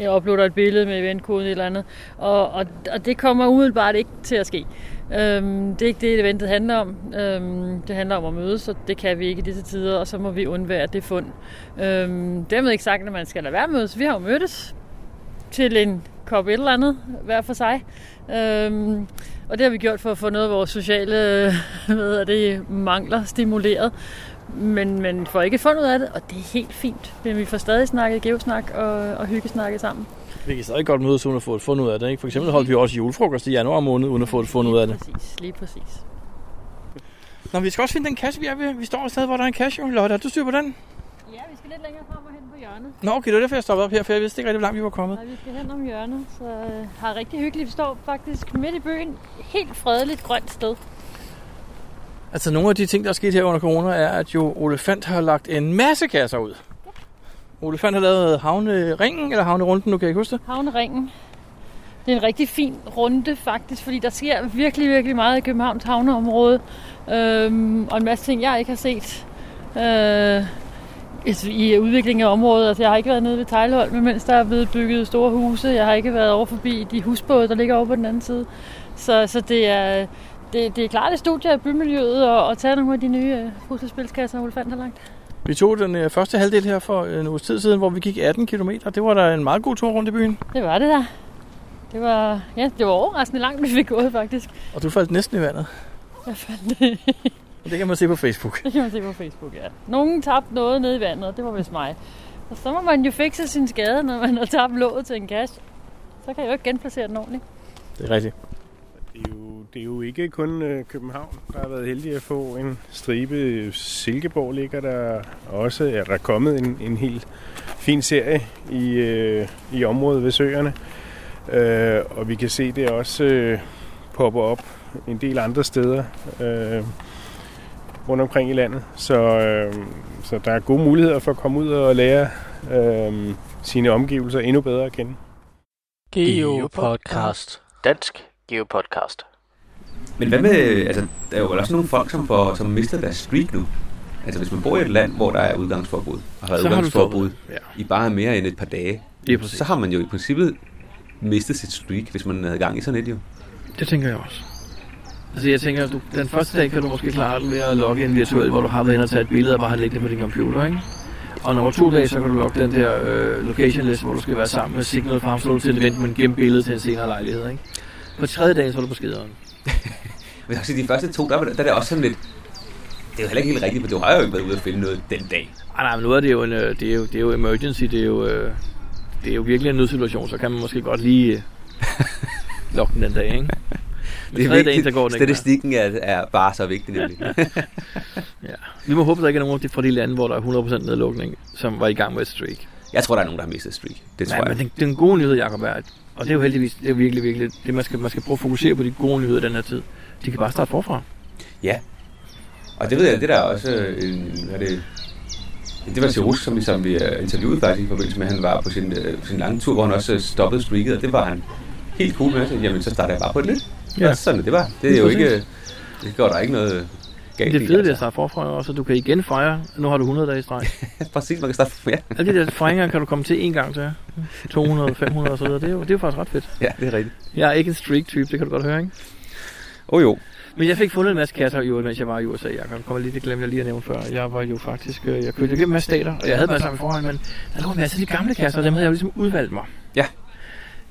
Speaker 4: jeg uploader et billede med eventkoden eller andet, og, og, og det kommer umiddelbart ikke til at ske. Øhm, det er ikke det, eventet handler om. Øhm, det handler om at mødes, og det kan vi ikke i disse tider, og så må vi undvære det fund. Øhm, dermed ikke sagt, at man skal lade være mødes. Vi har jo mødtes til en kop et eller andet, hver for sig. Øhm, og det har vi gjort for at få noget af vores sociale øh, hvad det, mangler stimuleret. Men, men får ikke fundet ud af det, og det er helt fint. Men vi får stadig snakket gevsnak og, og hyggesnakket sammen.
Speaker 6: Vi kan stadig godt mødes uden at få et fund ud af det. Ikke? For eksempel holdt vi også julefrokost i januar måned uden at få et fund ud af det.
Speaker 4: Præcis, lige præcis.
Speaker 6: Nå, vi skal også finde den kasse, vi er ved. Vi står et sted, hvor der er en kasse. Lotte, er du styr på den?
Speaker 4: Ja, vi skal lidt længere frem og hen på hjørnet.
Speaker 6: Nå, okay, det var derfor, jeg stoppede op her, for jeg vidste ikke rigtig, hvor langt vi var kommet.
Speaker 4: Nej, vi skal hen om hjørnet, så øh, har rigtig hyggeligt. Vi står faktisk midt i byen. Helt fredeligt grønt sted.
Speaker 6: Altså, nogle af de ting, der er sket her under corona, er, at jo Olefant har lagt en masse kasser ud. Olefant har lavet havneringen, eller havnerunden, nu kan jeg ikke huske det.
Speaker 4: Havneringen. Det er en rigtig fin runde faktisk, fordi der sker virkelig, virkelig meget i Københavns havneområde. Øhm, og en masse ting, jeg ikke har set øh, i udviklingen af området. Altså, jeg har ikke været nede ved Tejlholm, mens der er blevet bygget store huse. Jeg har ikke været over forbi de husbåde, der ligger over på den anden side. Så, så det er, det, det er klart et studie af bymiljøet og, og tage nogle af de nye øh, puslespilskasser, har lagt.
Speaker 6: Vi tog den øh, første halvdel her for en uges tid siden, hvor vi gik 18 km. Det var da en meget god tur rundt i byen.
Speaker 4: Det var det der. Det var, ja, det var overraskende langt, vi fik gået faktisk.
Speaker 6: Og du faldt næsten i vandet.
Speaker 4: Jeg faldt.
Speaker 6: Og det kan man se på Facebook.
Speaker 4: Det kan man se på Facebook, ja. Nogen tabte noget nede i vandet, det var vist mig. Og så må man jo fikse sin skade, når man har tabt låget til en kasse. Så kan jeg jo ikke genplacere den ordentligt.
Speaker 6: Det er rigtigt.
Speaker 5: Det er jo, er ikke kun øh, København, der har været heldig at få en stribe. Silkeborg ligger der også. Ja, der er kommet en, en helt fin serie i, øh, i området ved søerne. Øh, og vi kan se det også øh, popper op en del andre steder øh, rundt omkring i landet. Så, øh, så der er gode muligheder for at komme ud og lære øh, sine omgivelser endnu bedre at kende.
Speaker 3: Geopodcast. Dansk Geopodcast.
Speaker 1: Men hvad med, altså, der er jo også nogle folk, som, får, som mister deres streak nu. Altså hvis man bor i et land, hvor der er udgangsforbud, og har
Speaker 6: Så har du
Speaker 1: udgangsforbud
Speaker 6: Ja.
Speaker 1: i bare mere end et par dage,
Speaker 6: præcis.
Speaker 1: så har man jo i princippet mistet sit streak, hvis man havde gang i sådan et jo.
Speaker 2: Det tænker jeg også. Altså jeg tænker, at du, den første dag kan du måske klare den ved at logge ind virtuelt, hvor du har været inde og tage et billede og bare have liggende på din computer, ikke? Og nummer to dag, så kan du logge den der øh, location list, hvor du skal være sammen med Signal Farm, til et event, men gemme billedet til en senere lejlighed, ikke? På tredje dag, så er du på skideren.
Speaker 1: Men også de første to, der, var- der er det også sådan lidt... Det er jo heller ikke helt rigtigt, for du har jo ikke været ude at finde noget den dag.
Speaker 2: Ej, nej, men nu er det jo, en, øh, det er jo, det er jo emergency, det er jo, øh, det er jo virkelig en nødsituation, så kan man måske godt lige øh, lokke den den dag, ikke? Men tredje dagen, så går den.
Speaker 1: Statistikken er, er bare så vigtig, nemlig.
Speaker 2: Ja. Vi må håbe, der ikke er nogen fra de lande, hvor der er 100% nedlukning, som var i gang med et streak.
Speaker 1: jeg tror, der er nogen, der har mistet streak. Det tror
Speaker 2: Ja,
Speaker 1: jeg.
Speaker 2: men den, den gode nyhed, Jacob, er, og det er jo heldigvis, det er virkelig, virkelig, det man skal, man skal prøve at fokusere på de gode nyheder den her tid. De kan bare starte forfra.
Speaker 1: Ja. Og det ved jeg, det der er også øh, en, hvad er det, det var Tirus, som som vi øh, interviewede faktisk i forbindelse med, at han var på sin, øh, sin lange tur, hvor han også øh, stoppede streaket, og det var han helt cool med. Så, jamen, så starter jeg bare på et nyt. Ja. Og sådan det var. Det er jo ikke, det går der ikke noget galt
Speaker 2: Det
Speaker 1: i,
Speaker 2: fede ved at
Speaker 1: altså.
Speaker 2: starte forfra er også, at du kan igen fejre. Nu har du 100 dage i streg.
Speaker 1: Præcis, man kan starte ja.
Speaker 2: Alle de der fejringer kan du komme til en gang til. 200, 500 og så videre. Det er jo, det er jo faktisk ret fedt.
Speaker 1: ja, det er rigtigt.
Speaker 2: Jeg er ikke en streak-type, det kan du godt høre, ikke?
Speaker 1: Oh, jo.
Speaker 2: Men jeg fik fundet en masse kasser, jo, mens jeg var i USA. Kan komme lige, det glemte jeg lige at nævne før. Jeg var jo faktisk, øh, jeg købte igennem en masse stater, og jeg havde sammen i forhånd, men der lå en masse af de gamle kasser, og dem havde jeg jo ligesom udvalgt mig.
Speaker 1: Ja.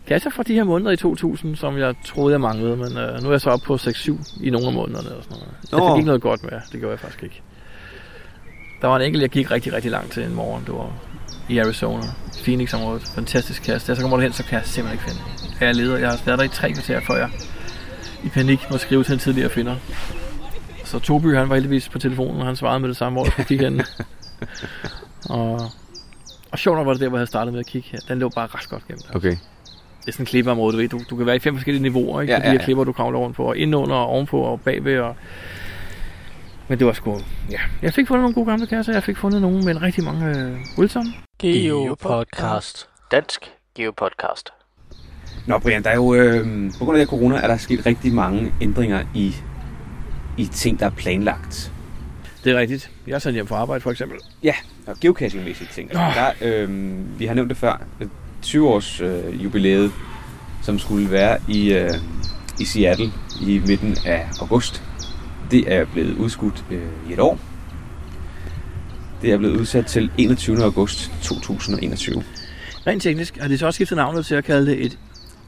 Speaker 2: Kasser fra de her måneder i 2000, som jeg troede, jeg manglede, men øh, nu er jeg så oppe på 6-7 i nogle af månederne og sådan noget. Jeg fik ikke noget godt med, det gjorde jeg faktisk ikke. Der var en enkelt, jeg gik rigtig, rigtig langt til en morgen. Det var i Arizona, Phoenix-området. Fantastisk kasse. Da jeg så kommer derhen, så kan jeg simpelthen ikke finde. Jeg er leder. Jeg har været der i tre kvarter, før jeg i panik må skrive til en tidligere finder. Så Toby, han var heldigvis på telefonen, og han svarede med det samme, hvor jeg skulle kigge hen. og, og sjovt nok var det der, hvor jeg havde startet med at kigge her. Den lå bare ret godt gemt.
Speaker 1: Okay.
Speaker 2: Det er sådan en klippeområde, du ved. Du, du kan være i fem forskellige niveauer, ikke?
Speaker 1: Ja,
Speaker 2: Ja, de
Speaker 1: ja,
Speaker 2: her klipper, du kravler rundt på. Og indenunder, og ovenpå, og bagved. Og... Men det var sgu... Ja. Jeg fik fundet nogle gode gamle kasser. Jeg fik fundet nogle med rigtig mange øh, Wilson.
Speaker 3: Geopodcast. Dansk Geopodcast.
Speaker 1: Nå Brian, der er jo, øh, på grund af det corona, er der sket rigtig mange ændringer i, i ting, der er planlagt.
Speaker 2: Det er rigtigt. Jeg er sendt hjem fra arbejde, for eksempel.
Speaker 1: Ja, og geocaching-mæssige ting. Altså, der, øh, vi har nævnt det før. 20-års øh, jubilæet, som skulle være i, øh, i Seattle i midten af august. Det er blevet udskudt øh, i et år. Det er blevet udsat til 21. august 2021.
Speaker 2: Rent teknisk har de så også skiftet navnet til at kalde det et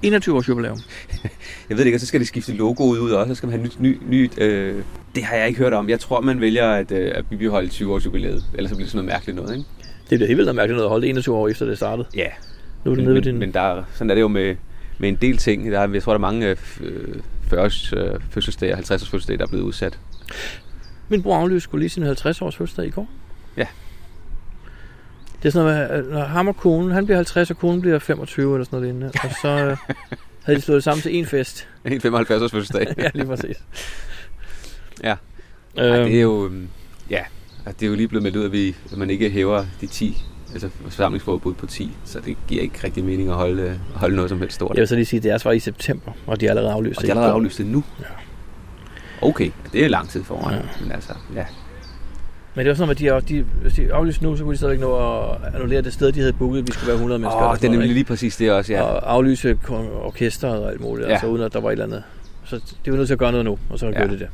Speaker 2: 21-års jubilæum.
Speaker 1: Jeg ved det ikke, og så skal de skifte logoet ud også, så skal man have nyt, ny, nyt øh, det har jeg ikke hørt om. Jeg tror, man vælger at, øh, at bibeholde 20 års jubilæet, ellers så bliver det sådan noget mærkeligt noget, ikke?
Speaker 2: Det bliver helt vildt mærkeligt noget at holde det 21 år efter det startede.
Speaker 1: Ja,
Speaker 2: Nu er
Speaker 1: men,
Speaker 2: nede ved din...
Speaker 1: men der, er- sådan er det jo med, med en del ting. Der, er- jeg tror, der er mange øh, 40-års øh, fødselsdage og 50-års fødselsdage, der er blevet udsat.
Speaker 2: Min bror aflyste skulle lige sin 50 års fødselsdag i går.
Speaker 1: Ja.
Speaker 2: Det er sådan noget med, når ham og konen, han bliver 50, og konen bliver 25 eller sådan noget lignende. Og så øh, havde de slået det sammen til en fest.
Speaker 1: En 75-års fødselsdag.
Speaker 2: ja, lige præcis.
Speaker 1: Ja.
Speaker 2: Øhm,
Speaker 1: Ej, det er jo, øhm, ja, det er jo lige blevet meldt ud, at, vi, at man ikke hæver de 10, altså forsamlingsforbud på 10, så det giver ikke rigtig mening at holde, øh, holde noget som helst stort.
Speaker 2: jeg vil så lige sige, at deres var i september, og de er allerede aflyst.
Speaker 1: Og de har allerede aflyst det nu?
Speaker 2: Ja.
Speaker 1: Okay, det er lang tid foran,
Speaker 2: Ja.
Speaker 1: men altså, ja.
Speaker 2: Men det var sådan, at de, de, hvis de aflyste nu, så kunne de stadigvæk nå at annullere det sted, de havde booket, vi skulle være 100 mennesker.
Speaker 1: Åh,
Speaker 2: eller
Speaker 1: det er nemlig lige præcis det også, ja.
Speaker 2: Og aflyse orkestret og alt muligt,
Speaker 1: Ja.
Speaker 2: altså uden at der var et eller andet. Så det var nødt til at gøre noget nu, og så de
Speaker 1: Ja.
Speaker 2: gjort det der.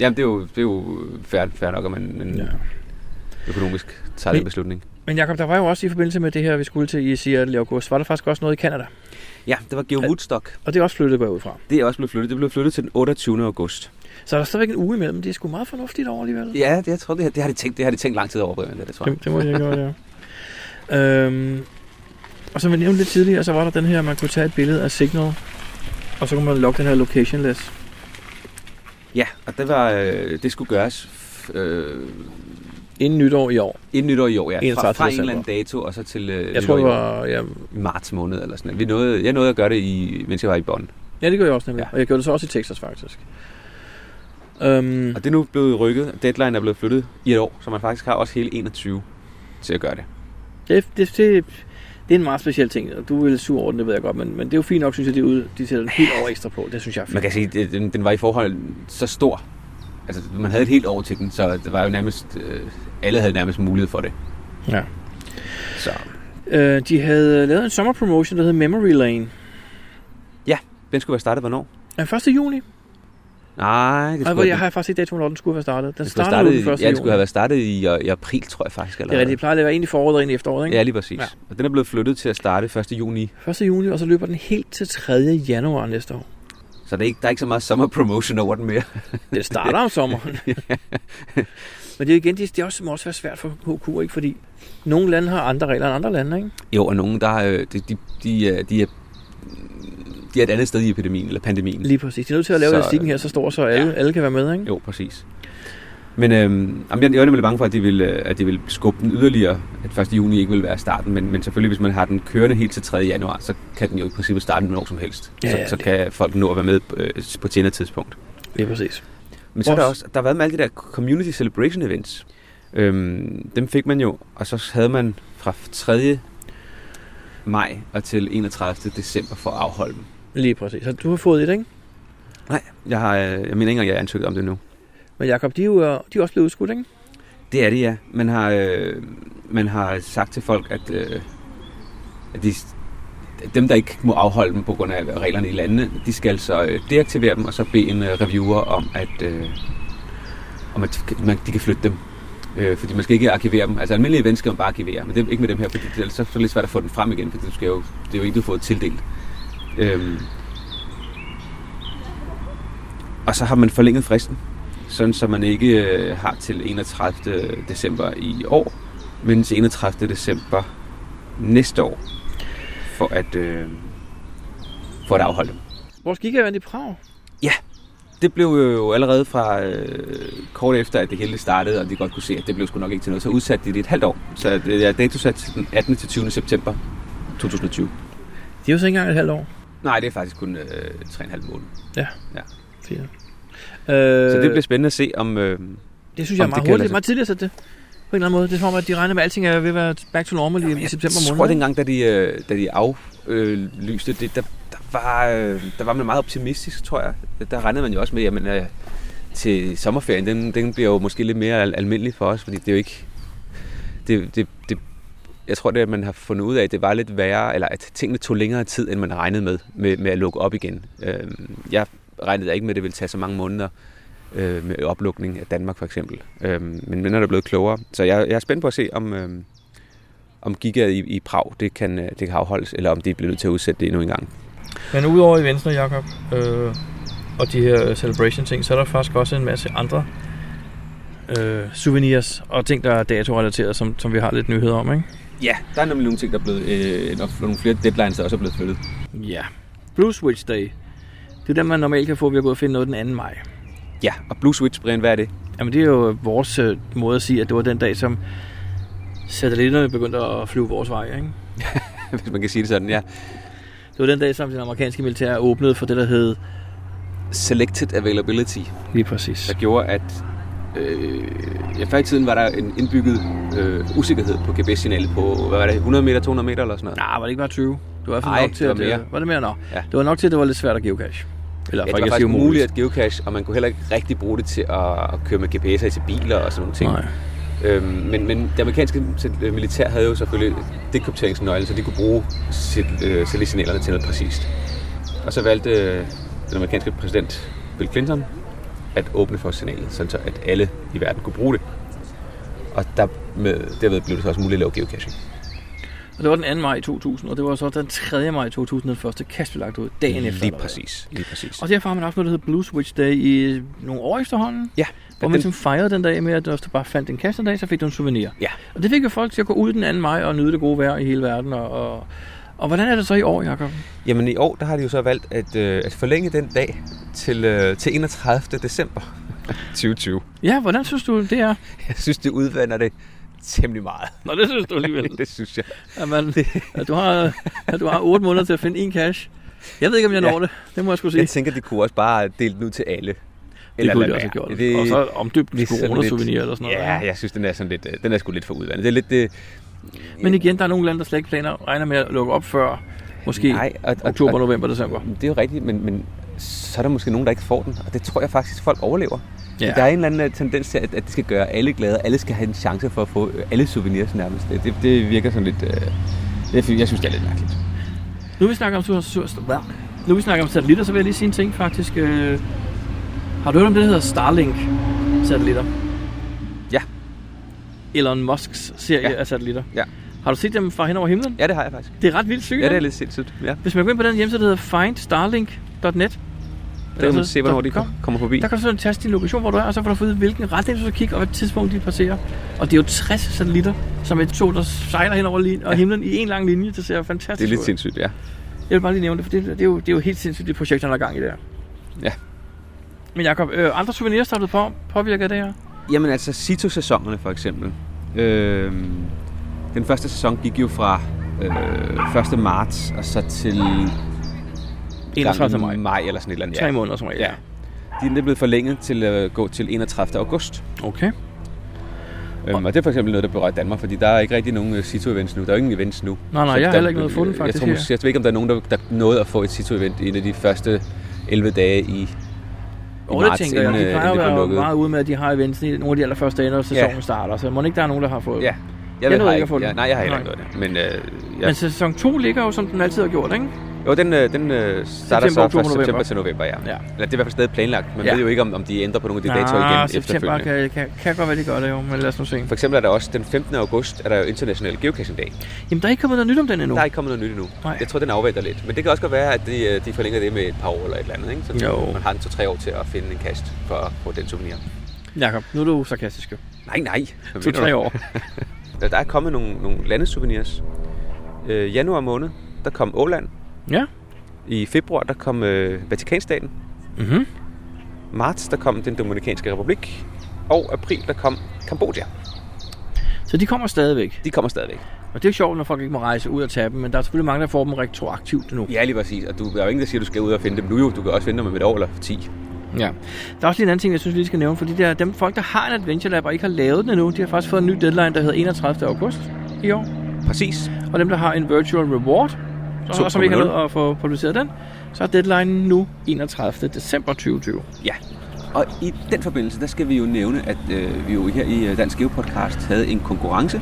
Speaker 1: Jamen, det er jo, det er jo fair, fair nok, at man, man
Speaker 2: Ja.
Speaker 1: økonomisk tager den beslutning.
Speaker 2: Men Jacob, der var jo også i forbindelse med det her, vi skulle til i Seattle i august, var der faktisk også noget i Canada.
Speaker 1: Ja, det var Geo Woodstock.
Speaker 2: Og det er også flyttet, ud fra.
Speaker 1: Det er også blevet flyttet. Det blev flyttet til den 28. august.
Speaker 2: Så er der stadigvæk en uge imellem. Det er sgu meget fornuftigt over alligevel.
Speaker 1: Ja, det, jeg tror, det, har- det, har de tænkt, det har de tænkt lang tid over, Brian, det, det tror jeg.
Speaker 2: Det, det må jeg gøre, ja. øhm, og som vi nævnte lidt tidligere, så var der den her, man kunne tage et billede af Signal, og så kunne man logge den her locationless.
Speaker 1: Ja, og det, var, øh, det skulle gøres øh,
Speaker 2: Inden nytår i år.
Speaker 1: inden nytår i år, ja. Fra,
Speaker 2: 31.
Speaker 1: fra en eller anden dato, og så til øh,
Speaker 2: Jeg tror, det var... Ja,
Speaker 1: marts måned eller sådan noget. Vi nåede, jeg nåede at gøre det, i, mens jeg var i Bonn.
Speaker 2: ja det gør jeg også nemlig.
Speaker 1: Ja.
Speaker 2: Og jeg gjorde det så også i Texas, faktisk. Øhm,
Speaker 1: Og det er nu blevet rykket. Deadline er blevet flyttet i et år, så man faktisk har også hele 21 til at gøre det.
Speaker 2: det, det, det, det er en meget speciel ting, og du er lidt sur over den, det ved jeg godt, men, men det er jo fint nok, synes jeg, de, ud, de sætter en helt år ekstra på. Det synes jeg er fint.
Speaker 1: Man kan sige, den, den var i forhold så stor. Altså, man havde et helt år til den, så det var jo nærmest... Øh, alle havde nærmest mulighed for det.
Speaker 2: Ja.
Speaker 1: Så
Speaker 2: Øh, de havde lavet en sommerpromotion, der hed Memory Lane.
Speaker 1: den skulle være startet hvornår?
Speaker 2: Den 1. juni.
Speaker 1: Nej, det
Speaker 2: Ej,
Speaker 1: skulle, have-
Speaker 2: jeg har faktisk ikke datoen, hvornår den skulle være startet. Den
Speaker 1: det have
Speaker 2: startede
Speaker 1: startet,
Speaker 2: den 1.
Speaker 1: i- ja, det skulle have været startet i, øh, i april, tror jeg faktisk.
Speaker 2: Det
Speaker 1: Eller
Speaker 2: er rigtigt. Det plejer at være ind i foråret og ind i efteråret, ikke?
Speaker 1: Ja, lige præcis.
Speaker 2: Ja.
Speaker 1: Ja. Og den er blevet flyttet til at starte 1. juni.
Speaker 2: 1. juni, og så løber den helt til 3. januar næste år.
Speaker 1: Så der er ikke, der er ikke så meget summer promotion over den mere.
Speaker 2: Det starter om sommeren. Men det er igen, det, det er også, må også være svært for HK, ikke? Fordi nogle lande har andre regler end andre lande, ikke?
Speaker 1: Jo, og nogen, der øh, de, de, de, er- de, er, de er et andet sted i epidemien, eller pandemien.
Speaker 2: Lige præcis. De er nødt til at lave
Speaker 1: Så,
Speaker 2: elastikken her, så stor, så alle,
Speaker 1: ja.
Speaker 2: alle kan være med, ikke?
Speaker 1: Jo, præcis. Men øhm, jeg, er nemlig bange for, at de, vil, øh, at de vil skubbe den yderligere, at 1. juni ikke vil være starten, men, men selvfølgelig, hvis man har den kørende helt til 3. januar, så kan den jo i princippet starte når som helst.
Speaker 2: Ja,
Speaker 1: så,
Speaker 2: ja,
Speaker 1: så
Speaker 2: det-
Speaker 1: kan folk nå at være med øh, på et senere tidspunkt.
Speaker 2: Lige præcis.
Speaker 1: Men så er der
Speaker 2: Også-
Speaker 1: også, der har været med alle de der community celebration events. Øhm, dem fik man jo, og så havde man fra 3. maj og til 31. december for at afholde dem.
Speaker 2: Lige præcis. Så du har fået et, ikke?
Speaker 1: Nej, jeg, har, øh, jeg mener ikke engang, jeg er ansøgt om det nu.
Speaker 2: Men Jacob, de er jo øh, de er også blevet udskudt, ikke?
Speaker 1: Det er det, ja. Man har, øh, man har sagt til folk, at, øh, at de, dem, der ikke må afholde dem på grund af reglerne i landene, de skal så øh, deaktivere dem, og så bede en øh, reviewer om, at, øh, om at man, de kan flytte dem. Øh, fordi man skal ikke arkivere dem. Altså almindelige events skal man bare arkivere, men det er ikke med dem her, fordi det, ellers så er det lidt svært at få den frem igen, for du skal jo, det er jo ikke, du har fået tildelt. Øh, og så har man forlænget fristen, sådan så man ikke øh, har til 31. december i år, men til 31. december næste år, for at, øh, for at afholde dem.
Speaker 2: Vores gik-event i Prag.
Speaker 1: Det blev jo allerede fra øh, kort efter, at det hele startede, og de godt kunne se, at det blev sgu nok ikke til noget, så udsatte de det et halvt år. Så det er datosat til den 18. til 20. september 2020.
Speaker 2: Det er jo så ikke engang et halvt år.
Speaker 1: Nej, det er faktisk kun øh, 3,5 måneder.
Speaker 2: Fire.
Speaker 1: Så
Speaker 2: Øh,
Speaker 1: det bliver spændende at se, om... Øh,
Speaker 2: det synes jeg er meget hurtigt.
Speaker 1: sig-
Speaker 2: Meget tidligt at det. På en eller anden måde. Det er som om, at de regner med, at alting er ved at være back to normal i, i september
Speaker 1: Jeg tror,
Speaker 2: måned.
Speaker 1: dengang, da de, øh, da de aflyste det, der, der, var, øh, der var man meget optimistisk, tror jeg. Der regnede man jo også med, at øh, til sommerferien, den, den bliver jo måske lidt mere al- almindelig for os, fordi det er jo ikke... Det, det, det, jeg tror, det at man har fundet ud af, at det var lidt værre, eller at tingene tog længere tid, end man regnede med, med, med at lukke op igen. Øh, jeg regnede ikke med, at det ville tage så mange måneder øh, med oplukning af Danmark for eksempel. Øh, men men er der blevet klogere. Så jeg, jeg er spændt på at se, om, øh, om gigaet i, i Prag, det kan, øh, det kan afholdes, eller om de bliver nødt til at udsætte det endnu en gang.
Speaker 2: Men udover eventsene, Jacob, øh, og de her celebration ting, så er der faktisk også en masse andre øh, souvenirs og ting, der er datorelateret, som, som vi har lidt nyheder om, ikke?
Speaker 1: Ja, der er nemlig nogle ting, der er blevet, øh, nok nogle flere deadlines, der også er blevet flyttet.
Speaker 2: Ja. Blue Switch Day. Det er den, man normalt kan få ved at gå og finde noget den 2. maj.
Speaker 1: Ja, og Blue Switch, Brian, hvad er det?
Speaker 2: Jamen, det er jo vores øh, måde at sige, at det var den dag, som satellitterne begyndte at flyve vores vej, ikke?
Speaker 1: Hvis man kan sige det sådan, ja.
Speaker 2: Det var den dag, som det amerikanske militær åbnede for det, der hed...
Speaker 1: Selected Availability,
Speaker 2: Lige præcis.
Speaker 1: der gjorde, at øh, ja, før i tiden var der en indbygget øh, usikkerhed på GPS-signalet på, hvad var det, 100 meter, 200 meter eller sådan noget?
Speaker 2: Nej, var det ikke bare 20? Det var i hvert fald
Speaker 1: Ej,
Speaker 2: nok til,
Speaker 1: det var
Speaker 2: at
Speaker 1: mere.
Speaker 2: var det mere? Nå.
Speaker 1: Ja.
Speaker 2: Det var nok til, at det var lidt svært at geocache. Eller
Speaker 1: Ja, det var faktisk umuligt
Speaker 2: umuligt.
Speaker 1: at geocache, og man kunne heller ikke rigtig bruge det til at, at køre med GPS'er i til biler og sådan nogle ting.
Speaker 2: Nej.
Speaker 1: Øhm, men, men det amerikanske øh, militær havde jo selvfølgelig dekrypteringsnøglen, så de kunne bruge sit, øh, signalerne til noget præcist. Og så valgte øh, den amerikanske præsident Bill Clinton at åbne for signalet, sådan så at alle i verden kunne bruge det. Og der med, derved blev det så også muligt at lave geocaching.
Speaker 2: Og det var den 2. maj 2000, og det var så den 3. maj 2000, den første cache blev lagt ud, dagen efter.
Speaker 1: Lige præcis. Lige præcis.
Speaker 2: Og derfor har man haft noget, der hedder Blue Switch Day i nogle år efterhånden.
Speaker 1: Ja,
Speaker 2: Hvor man ligesom fejrede den dag med, at hvis du bare fandt en kasse en dag, så fik du en souvenir.
Speaker 1: Ja.
Speaker 2: Og det fik jo folk til at gå ud den 2. maj og nyde det gode vejr i hele verden. Og, og, og hvordan er det så i år, Jacob?
Speaker 1: jamen i år, der har de jo så valgt at, øh, at forlænge den dag til, øh, til 31. december 2020.
Speaker 2: Ja, hvordan synes du, det er?
Speaker 1: Jeg synes, det udvander det temmelig meget.
Speaker 2: Nå, det synes du alligevel.
Speaker 1: det synes jeg.
Speaker 2: at, man, at, du har, at du har 8 måneder til at finde en cash. Jeg ved ikke, om jeg
Speaker 1: Ja.
Speaker 2: når det. Det må jeg skulle sige.
Speaker 1: Jeg tænker, de kunne også bare dele den ud til alle.
Speaker 2: det kunne de også have gjort. Og så omdøbt
Speaker 1: det sådan
Speaker 2: corona-souvenir eller sådan noget.
Speaker 1: Ja, jeg synes, den er, sådan lidt, øh, den er sgu lidt for udvandet. Det er lidt det...
Speaker 2: Men igen, der er nogle lande, der slet ikke planer, regner med at lukke op før måske
Speaker 1: Nej, og, og,
Speaker 2: oktober,
Speaker 1: og,
Speaker 2: november, december.
Speaker 1: det er jo rigtigt, men, men så er der måske nogen, der ikke får den. Og det tror jeg faktisk, folk overlever.
Speaker 2: Ja.
Speaker 1: Der er en eller anden øh, tendens til, at, at det skal gøre alle glade. Alle skal have en chance for at få øh, alle souvenirs nærmest. Det, det, det virker sådan lidt... Øh, jeg, jeg synes, det er lidt mærkeligt.
Speaker 2: Nu vi snakker om, sur, sur, hvad? nu vi snakker om satellitter, så vil jeg lige sige en ting faktisk. Øh, har du hørt om det, der hedder Starlink-satellitter?
Speaker 1: Ja.
Speaker 2: Elon Musks serie
Speaker 1: Ja.
Speaker 2: af satellitter.
Speaker 1: Ja.
Speaker 2: Har du set dem fra hen over himlen?
Speaker 1: Ja, det har jeg faktisk.
Speaker 2: Det er ret vildt sygt.
Speaker 1: Ja, det er lidt sindssygt. Ja.
Speaker 2: Hvis man går ind på den hjemmeside, der hedder findstarlink.net,
Speaker 1: Der kan man se, hvornår
Speaker 2: der
Speaker 1: de
Speaker 2: kom-
Speaker 1: kommer forbi.
Speaker 2: Der kan du sådan taste din lokation, hvor du er, og så får du vide, hvilken retning du skal kigge, og hvad tidspunkt de passerer. Og det er jo 60 satellitter, som et tog, der sejler hen over lin- og himlen i en lang linje. Det ser fantastisk
Speaker 1: Det er lidt
Speaker 2: ud.
Speaker 1: sindssygt, ja.
Speaker 2: Jeg vil bare lige nævne det, for det, det, er, jo, det er jo helt sindssygt, det projekt, han har gang i der.
Speaker 1: Ja.
Speaker 2: Men Jacob, øh, andre souvenirs, der er blevet på, påvirket af det her?
Speaker 1: Jamen altså, Cito-sæsonerne for eksempel. Øh, den første sæson gik jo fra øh, 1. marts og så til
Speaker 2: 31.
Speaker 1: gang i
Speaker 2: maj.
Speaker 1: maj eller sådan et eller andet.
Speaker 2: Tre måneder som regel.
Speaker 1: Ja. De er blevet forlænget til at gå til 31. august.
Speaker 2: Okay.
Speaker 1: Øhm, og det er for eksempel noget, der berører Danmark, fordi der er ikke rigtig nogen øh, Cito-events nu. Der er ingen events nu.
Speaker 2: Nej, nej,
Speaker 1: Så
Speaker 2: jeg har heller ikke noget fundet, faktisk,
Speaker 1: Jeg, tror, måske, jeg ved ikke, om der er nogen, der, der nåede at få et Cito-event i en af de første 11 dage i,
Speaker 2: Og det
Speaker 1: marts,
Speaker 2: tænker jeg,
Speaker 1: inden,
Speaker 2: de
Speaker 1: øh,
Speaker 2: plejer at være meget ude med, at de har events i nogle af de allerførste dage, når sæsonen
Speaker 1: Ja.
Speaker 2: starter. Så må ikke der er nogen, der har fået
Speaker 1: Ja, jeg,
Speaker 2: Jeg
Speaker 1: ved, har
Speaker 2: ikke
Speaker 1: ja, nej, jeg har heller
Speaker 2: Nej.
Speaker 1: ikke noget af det. Men, øh, ja.
Speaker 2: Men sæson 2 ligger jo, som den altid har gjort, ikke?
Speaker 1: Jo, den, øh, den øh, starter
Speaker 2: September,
Speaker 1: så fra september
Speaker 2: november.
Speaker 1: til november, ja.
Speaker 2: Ja.
Speaker 1: Eller det er i hvert fald stadig planlagt. Man
Speaker 2: Ja.
Speaker 1: ved jo ikke, om, om de ændrer på nogle af de datoer igen
Speaker 2: september
Speaker 1: efterfølgende.
Speaker 2: kan, kan, kan godt være, de gør det jo, men lad os nu se.
Speaker 1: For eksempel er der også den 15. august, er der jo International Geocaching Dag.
Speaker 2: Jamen, der er ikke kommet noget nyt om den endnu.
Speaker 1: Der er ikke kommet noget nyt endnu.
Speaker 2: Nej.
Speaker 1: Jeg tror, den afventer lidt. Men det kan også godt være, at de, øh, de forlænger det med et par år eller et eller andet. Ikke? Så
Speaker 2: Jo.
Speaker 1: man har en to-tre år til at finde en kast for at få den souvenir.
Speaker 2: Jakob, nu er du sarkastisk jo.
Speaker 1: Nej, nej. Hvad
Speaker 2: To,
Speaker 1: mener
Speaker 2: tre
Speaker 1: du?
Speaker 2: år.
Speaker 1: Der der er kommet nogle, nogle landesouvenirs. Øh, januar måned, der kom Åland.
Speaker 2: Ja.
Speaker 1: I februar, der kom øh, Vatikanstaten.
Speaker 2: Mhm.
Speaker 1: Marts, der kom den Dominikanske Republik. Og april, der kom Kambodja.
Speaker 2: Så de kommer stadigvæk.
Speaker 1: De kommer stadigvæk.
Speaker 2: Og det er jo sjovt, når folk ikke må rejse ud og tage dem, men der er selvfølgelig mange, der får dem retroaktivt nu.
Speaker 1: Ja, lige præcis. Og du, der er jo ingen, der siger, at du skal ud og finde dem nu. Jo. Du kan også finde dem om et år eller 10.
Speaker 2: Ja. Der er også lige en anden ting, jeg synes, vi lige skal nævne, fordi der, dem folk, der har en Adventure Lab og ikke har lavet den endnu, de har faktisk fået en ny deadline, der hedder 31. august i år.
Speaker 1: Præcis.
Speaker 2: Og dem, der har en Virtual Reward, og som ikke har
Speaker 1: 2.0.
Speaker 2: nået at få publiceret den, så er deadline nu 31. december 2020.
Speaker 1: Ja. Og i den forbindelse, der skal vi jo nævne, at øh, vi jo her i øh, Dansk Geopodcast havde en konkurrence,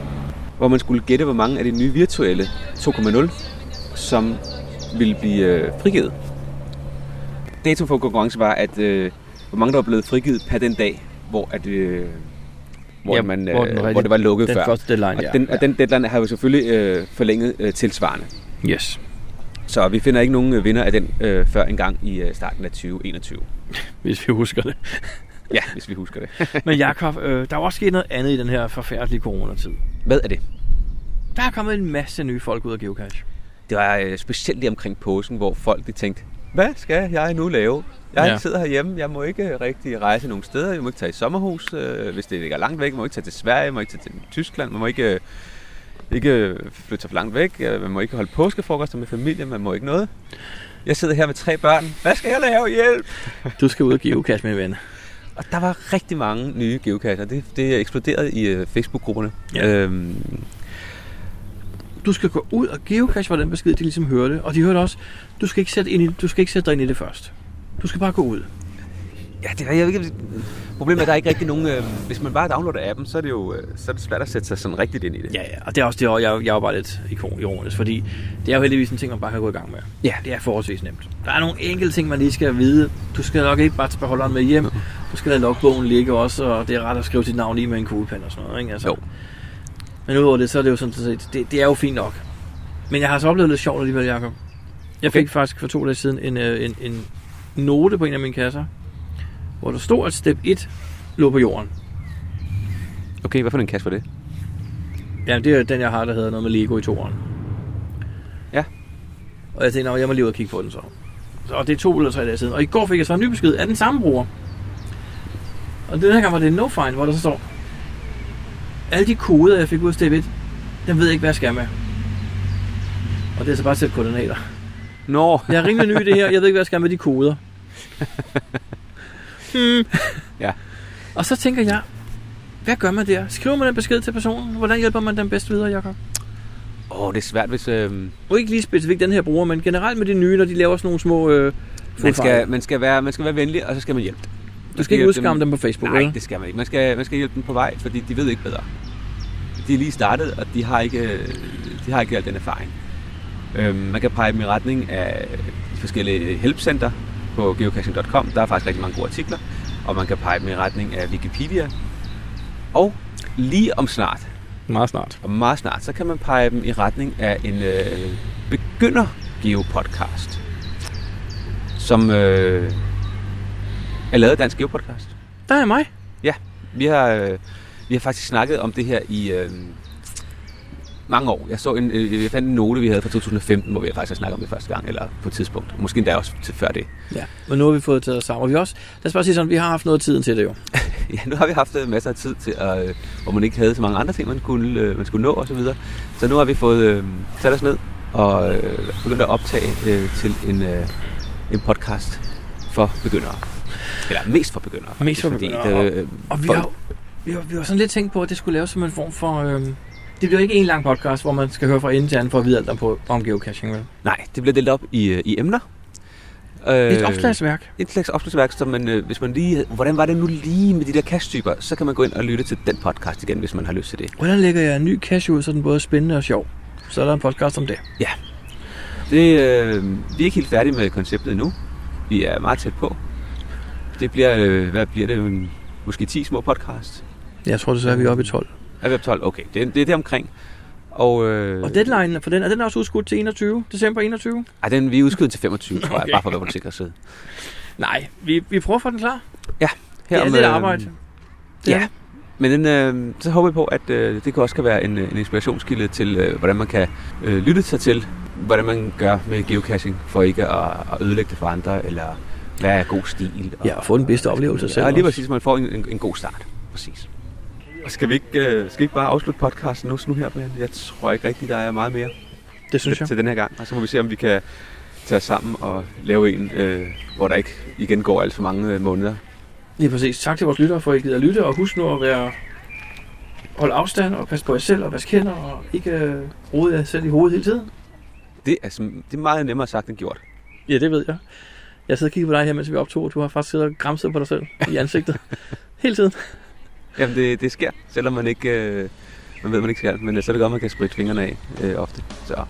Speaker 1: hvor man skulle gætte, hvor mange af de nye virtuelle 2.0, som ville blive øh, frigivet. Dato for konkurrence var, at øh, hvor mange der var blevet frigivet per den dag, hvor, at, øh, hvor,
Speaker 2: Ja,
Speaker 1: man, øh,
Speaker 2: hvor den
Speaker 1: hvor,
Speaker 2: rigtig-
Speaker 1: det var lukket
Speaker 2: Den
Speaker 1: før.
Speaker 2: første deadline,
Speaker 1: og,
Speaker 2: ja.
Speaker 1: den, og den deadline har jo selvfølgelig øh, forlænget øh, tilsvarende.
Speaker 2: Yes.
Speaker 1: Så vi finder ikke nogen øh, vinder af den øh, før engang i øh, starten af 2021.
Speaker 2: Hvis vi husker det.
Speaker 1: Ja, hvis vi husker det.
Speaker 2: Men Jakob, øh, der er også sket noget andet i den her forfærdelige coronatid.
Speaker 1: Hvad er det?
Speaker 2: Der er kommet en masse nye folk ud af geocache.
Speaker 1: Det var øh, specielt lige omkring påsken, hvor folk de tænkte, hvad skal jeg nu lave? Jeg
Speaker 2: Ja.
Speaker 1: sidder herhjemme, jeg må ikke øh, rigtig rejse nogen steder, jeg må ikke tage i sommerhus, øh, hvis det ligger langt væk, jeg må ikke tage til Sverige, jeg må ikke tage til Tyskland, man må ikke, øh, ikke flytte så langt væk, man må ikke holde påskefrokoster med familie, man må ikke noget. Jeg sidder her med tre børn, hvad skal jeg lave? Hjælp!
Speaker 2: Du skal ud og geocache, min ven.
Speaker 1: Og der var rigtig mange nye geocacher, det, det eksploderede i øh, Facebook-grupperne.
Speaker 2: Ja.
Speaker 1: Øhm,
Speaker 2: Du skal gå ud og geocache, var den besked, de ligesom hørte. Og de hørte også, du skal ikke sætte, ind i, du skal ikke sætte dig ind i det først. Du skal bare gå ud.
Speaker 1: Ja, det er, jeg ved ikke, problemet er, at der er ikke rigtig nogen... Øh, hvis man bare downloader appen, så er det jo øh, så er det svært at sætte sig sådan rigtigt ind i det.
Speaker 2: Ja, ja, og det er også det, jeg, jeg er jo bare lidt ironisk, fordi det er jo heldigvis en ting, man bare kan gå i gang med.
Speaker 1: Ja.
Speaker 2: Det er forholdsvis nemt. Der er nogle enkelte ting, man lige skal vide. Du skal nok ikke bare tage beholderen med hjem. Du skal lade logbogen ligge også, og det er ret at skrive sit navn i med en kuglepen og sådan noget. Ikke? Altså,
Speaker 1: Jo.
Speaker 2: Men udover det, så er det jo sådan set, det, det er jo fint nok. Men jeg har så oplevet lidt sjovt alligevel, Jacob. Jeg fik
Speaker 1: Okay.
Speaker 2: faktisk for to dage siden en, øh, en, en note på en af mine kasser, hvor der stod, at step 1 lå på jorden.
Speaker 1: Okay, hvad for en kasse var det?
Speaker 2: Ja, det er den, jeg har, der hedder noget med Lego i toeren.
Speaker 1: Ja.
Speaker 2: Og jeg tænkte, "Nå, jeg må lige ud og kigge på den så. Og det er to eller tre dage siden. Og i går fik jeg så en ny besked af den samme bruger. Og den her gang var det en no-find, hvor der så står, alle de koder, jeg fik ud af step 1, den ved jeg ikke, hvad jeg skal med. Og det er så bare at sætte koordinater.
Speaker 1: Nå,
Speaker 2: Jeg er rimelig ny i det her, jeg ved ikke, hvad jeg skal med de koder. Hmm.
Speaker 1: Ja.
Speaker 2: Og så tænker jeg, hvad gør man der? Skriver man en besked til personen? Hvordan hjælper man dem bedst videre, Jacob?
Speaker 1: Åh, det er svært, hvis... Øh,
Speaker 2: Og ikke lige specifikt den her bruger, men generelt med de nye, når de laver sådan nogle små øh,
Speaker 1: man, skal, man, skal være, man skal være venlig, og så skal man hjælpe dem.
Speaker 2: Du skal ikke udskamme dem på Facebook,
Speaker 1: Nej,
Speaker 2: vel?
Speaker 1: det skal man ikke. Man skal, man skal hjælpe dem på vej, fordi de ved ikke bedre. De er lige startet, og de har ikke, de har ikke al den erfaring. Øhm, man kan pege dem i retning af forskellige helpcenter på geocaching.com. Der er faktisk rigtig mange gode artikler. Og man kan pege dem i retning af Wikipedia. Og lige om snart,
Speaker 2: Meget snart.
Speaker 1: og meget snart, så kan man pege dem i retning af en øh, begynder geopodcast, som øh, Jeg lavede Dansk Geopodcast.
Speaker 2: Der er mig.
Speaker 1: Vi har, øh, vi har faktisk snakket om det her i øh, mange år. Jeg så en, øh, jeg fandt en note, vi havde fra 2015, hvor vi faktisk har snakket om det første gang, eller på et tidspunkt. Måske endda også til før det.
Speaker 2: Ja, men nu har vi fået taget os sammen. Og vi også, lad os bare sige sådan, vi har haft noget tid til det jo.
Speaker 1: Ja, nu har vi haft øh, masser af tid til, at, øh, hvor man ikke havde så mange andre ting, man skulle, man skulle nå osv. Så, videre. så nu har vi fået øh, sat os ned og øh, begyndt at optage øh, til en, øh, en podcast for begyndere. Eller mest for begyndere.
Speaker 2: Mest for
Speaker 1: fordi
Speaker 2: begyndere,
Speaker 1: Det, øh,
Speaker 2: Og vi
Speaker 1: for-
Speaker 2: har, vi har, vi har sådan lidt tænkt på, at det skulle laves som en form for... Øh, det bliver ikke en lang podcast, hvor man skal høre fra ende til anden for at vide alt om, på, om geocaching. Vel?
Speaker 1: Nej, det bliver delt op i, øh, i emner. Øh,
Speaker 2: Et opslagsværk.
Speaker 1: Et slags opslagsværk, så man, øh, hvis man lige... Hvordan var det nu lige med de der cache-typer? Så kan man gå ind og lytte til den podcast igen, hvis man har lyst til det.
Speaker 2: Hvordan lægger jeg en ny cache ud, så den både er spændende og sjov? Så er der en podcast om det.
Speaker 1: det øh, vi er ikke helt færdige med konceptet endnu. Vi er meget tæt på. Det bliver, øh, hvad bliver det? Måske 10 små podcast.
Speaker 2: Jeg tror, det så er vi oppe i 12.
Speaker 1: Er vi oppe 12? Okay, det, det er det omkring. Og, øh,
Speaker 2: Og deadline for den, er den også udskudt til 21? December 21?
Speaker 1: Ej, den, vi er udskudt til 25, tror jeg,
Speaker 2: Okay.
Speaker 1: bare for at være på den sikre side.
Speaker 2: Nej, vi, vi prøver at få den klar.
Speaker 1: Her
Speaker 2: det er
Speaker 1: om,
Speaker 2: lidt arbejde. Det
Speaker 1: ja.
Speaker 2: er.
Speaker 1: Men den, øh, så håber vi på, at øh, det kan også kan være en, øh, en inspirationskilde til, øh, hvordan man kan øh, lytte sig til, hvordan man gør med geocaching, for ikke at, at ødelægge det for andre, eller hvad er god stil. Og,
Speaker 2: Ja, og få den bedste oplevelse selv
Speaker 1: Ja, lige
Speaker 2: også.
Speaker 1: præcis, man får en, en, en god start. Præcis. Skal vi ikke, øh, skal vi ikke bare afslutte podcasten nu, nu her, Brian? Jeg tror ikke rigtigt, der er meget mere
Speaker 2: Det synes
Speaker 1: til,
Speaker 2: jeg.
Speaker 1: til den her gang. Og så må vi se, om vi kan tage os sammen og lave en, øh, hvor der ikke igen går alt for mange øh, måneder.
Speaker 2: Lige præcis. Tak til vores lyttere for, at I gider at lytte, og husk nu at være holde afstand og passe på jer selv og vaske hænder og ikke øh, rode jer selv i hovedet hele tiden.
Speaker 1: Det er, som, det er meget nemmere sagt end gjort.
Speaker 2: Ja, det ved jeg. Jeg sidder og kigger på dig her, mens vi optog, og du har faktisk siddet og græmset på dig selv i ansigtet. hele tiden.
Speaker 1: Jamen, det, det sker, selvom man ikke... Øh, man ved, man ikke skal, men så er det godt, man kan spritte fingrene af øh, ofte. Så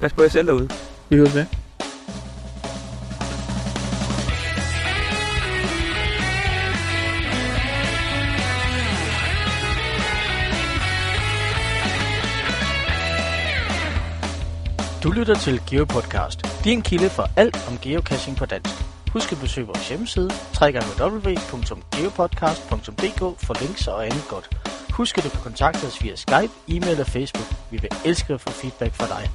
Speaker 1: pas på jer selv derude.
Speaker 2: Vi høres med.
Speaker 3: Du lytter til GeoPodcast, din kilde for alt om geocaching på dansk. Husk at besøge vores hjemmeside, www.geopodcast.dk for links og andet godt. Husk at du kan kontakte os via Skype, e-mail og Facebook. Vi vil elske at få feedback fra dig.